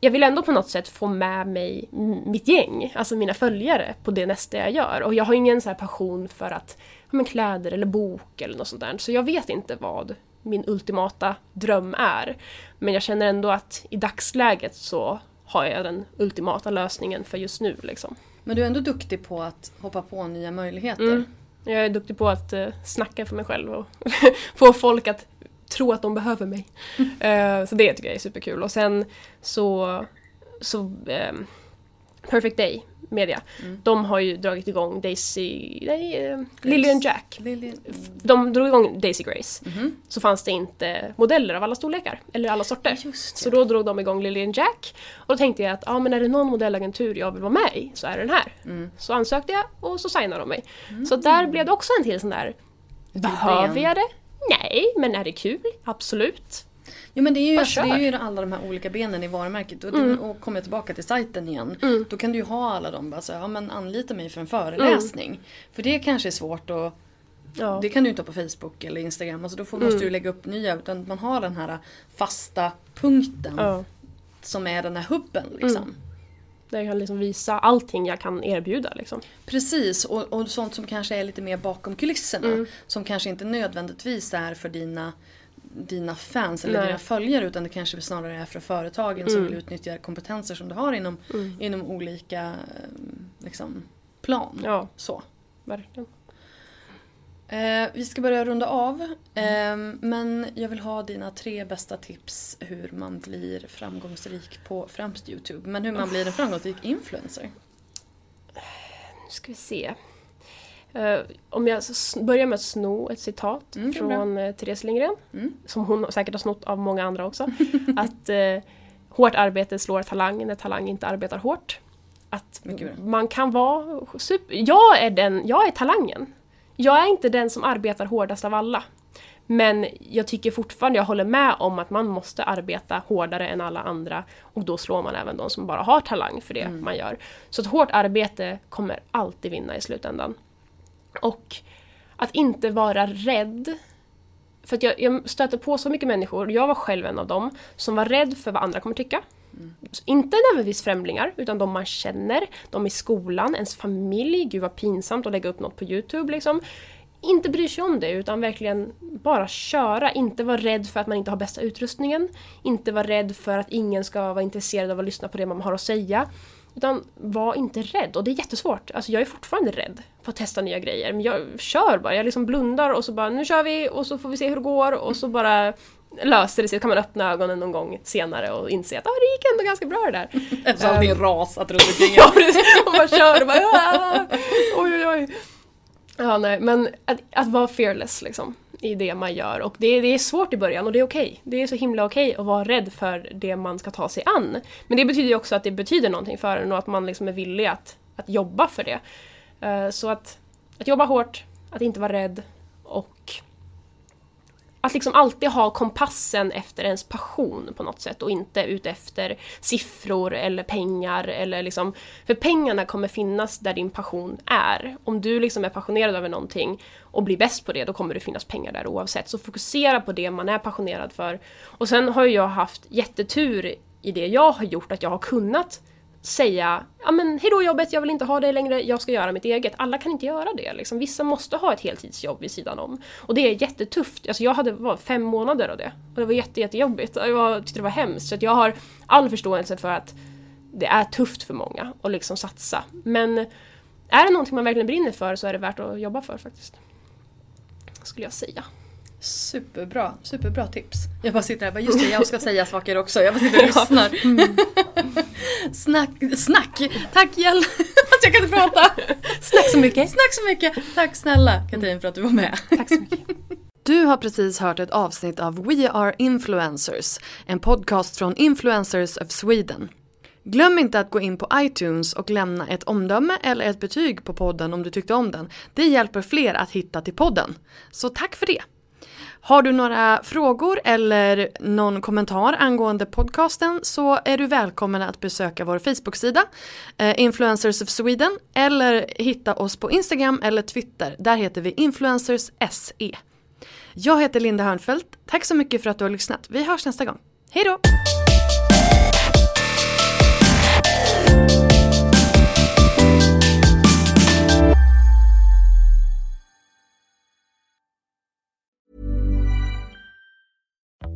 jag vill ändå på något sätt få med mig mitt gäng, alltså mina följare, på det nästa jag gör. Och jag har ingen så passion för att, ja, men kläder eller bok eller något sånt där. Så jag vet inte vad min ultimata dröm är. Men jag känner ändå att i dagsläget så har jag den ultimata lösningen för just nu. Liksom. Men du är ändå duktig på att hoppa på nya möjligheter. Mm. Jag är duktig på att uh, snacka för mig själv och få folk att tro att de behöver mig. Mm. Uh, så det tycker jag är superkul. Och sen så, så um, Perfect Day media. Mm. De har ju dragit igång Daisy, nej, uh, Lillian Jack. Lillian. De drog igång Daisy Grace. Mm -hmm. Så fanns det inte modeller av alla storlekar, eller alla sorter. Så då drog de igång Lillian Jack. Och då tänkte jag att ah, men är det någon modellagentur jag vill vara med i så är det den här. Mm. Så ansökte jag och så signade de mig. Mm. Så där blev det också en till sån där Behöver jag det? Nej, men är det kul? Absolut. Jo men det är ju, alltså, det är ju alla de här olika benen i varumärket. Och, mm. och kommer jag tillbaka till sajten igen. Mm. Då kan du ju ha alla dem bara så ja men anlita mig för en föreläsning. Mm. För det kanske är svårt att Ja. Det kan du inte ha på Facebook eller Instagram. Alltså då får, måste mm. du lägga upp nya. Utan man har den här fasta punkten. Ja. Som är den här hubben liksom. Mm. Där jag kan liksom visa allting jag kan erbjuda. Liksom. Precis, och, och sånt som kanske är lite mer bakom kulisserna. Mm. Som kanske inte nödvändigtvis är för dina dina fans eller Nej. dina följare utan det kanske snarare är för företagen mm. som vill utnyttja kompetenser som du har inom, mm. inom olika eh, liksom, plan. Ja, så. Verkligen. Eh, vi ska börja runda av. Eh, men jag vill ha dina tre bästa tips hur man blir framgångsrik på främst Youtube. Men hur man blir en framgångsrik influencer. Nu ska vi se. Uh, om jag börjar med att sno ett citat mm, från uh, Therese Lindgren, mm. som hon säkert har snott av många andra också. att uh, hårt arbete slår talang när talang inte arbetar hårt. Att man kan vara super... Jag är, den, jag är talangen. Jag är inte den som arbetar hårdast av alla. Men jag tycker fortfarande, jag håller med om att man måste arbeta hårdare än alla andra och då slår man även de som bara har talang för det mm. man gör. Så ett hårt arbete kommer alltid vinna i slutändan. Och att inte vara rädd. För att jag, jag stöter på så mycket människor, jag var själv en av dem, som var rädd för vad andra kommer tycka. Mm. Inte nödvändigtvis främlingar, utan de man känner, de i skolan, ens familj. Gud vad pinsamt att lägga upp något på Youtube liksom. Inte bryr sig om det, utan verkligen bara köra. Inte vara rädd för att man inte har bästa utrustningen. Inte vara rädd för att ingen ska vara intresserad av att lyssna på det man har att säga. Utan var inte rädd. Och det är jättesvårt. Alltså jag är fortfarande rädd för att testa nya grejer. Men jag kör bara. Jag liksom blundar och så bara nu kör vi och så får vi se hur det går och så bara löser det sig. Så kan man öppna ögonen någon gång senare och inse att ah, det gick ändå ganska bra det där. Efter allting um, rasat runt omkring Ja och man kör och bara ah, oj oj oj. Ja nej men att, att vara fearless liksom i det man gör. Och det, det är svårt i början och det är okej. Okay. Det är så himla okej okay att vara rädd för det man ska ta sig an. Men det betyder ju också att det betyder någonting för en och att man liksom är villig att, att jobba för det. Uh, så att, att jobba hårt, att inte vara rädd och att liksom alltid ha kompassen efter ens passion på något sätt och inte ute efter siffror eller pengar eller liksom För pengarna kommer finnas där din passion är. Om du liksom är passionerad över någonting och blir bäst på det, då kommer det finnas pengar där oavsett. Så fokusera på det man är passionerad för. Och sen har jag haft jättetur i det jag har gjort, att jag har kunnat säga ja men hejdå jobbet, jag vill inte ha det längre, jag ska göra mitt eget. Alla kan inte göra det. Liksom. Vissa måste ha ett heltidsjobb vid sidan om. Och det är jättetufft. Alltså jag hade var, fem månader av det. Och det var jätte, jättejobbigt. Jag tyckte det var hemskt. Så jag har all förståelse för att det är tufft för många att liksom satsa. Men är det någonting man verkligen brinner för så är det värt att jobba för faktiskt. Skulle jag säga. Superbra, superbra tips. Jag bara sitter här och bara, just det, jag ska säga saker också. Jag bara sitter och lyssnar. Mm. snack, snack! Tack Jell! Fast jag kan inte prata. Snack så mycket. Snack så mycket. Tack snälla Katrin för att du var med. Tack så mycket. Du har precis hört ett avsnitt av We Are Influencers, en podcast från Influencers of Sweden. Glöm inte att gå in på iTunes och lämna ett omdöme eller ett betyg på podden om du tyckte om den. Det hjälper fler att hitta till podden. Så tack för det! Har du några frågor eller någon kommentar angående podcasten så är du välkommen att besöka vår Facebook-sida eh, Influencers of Sweden eller hitta oss på Instagram eller Twitter. Där heter vi Influencers SE. Jag heter Linda Hörnfeldt. Tack så mycket för att du har lyssnat. Vi hörs nästa gång. Hej då!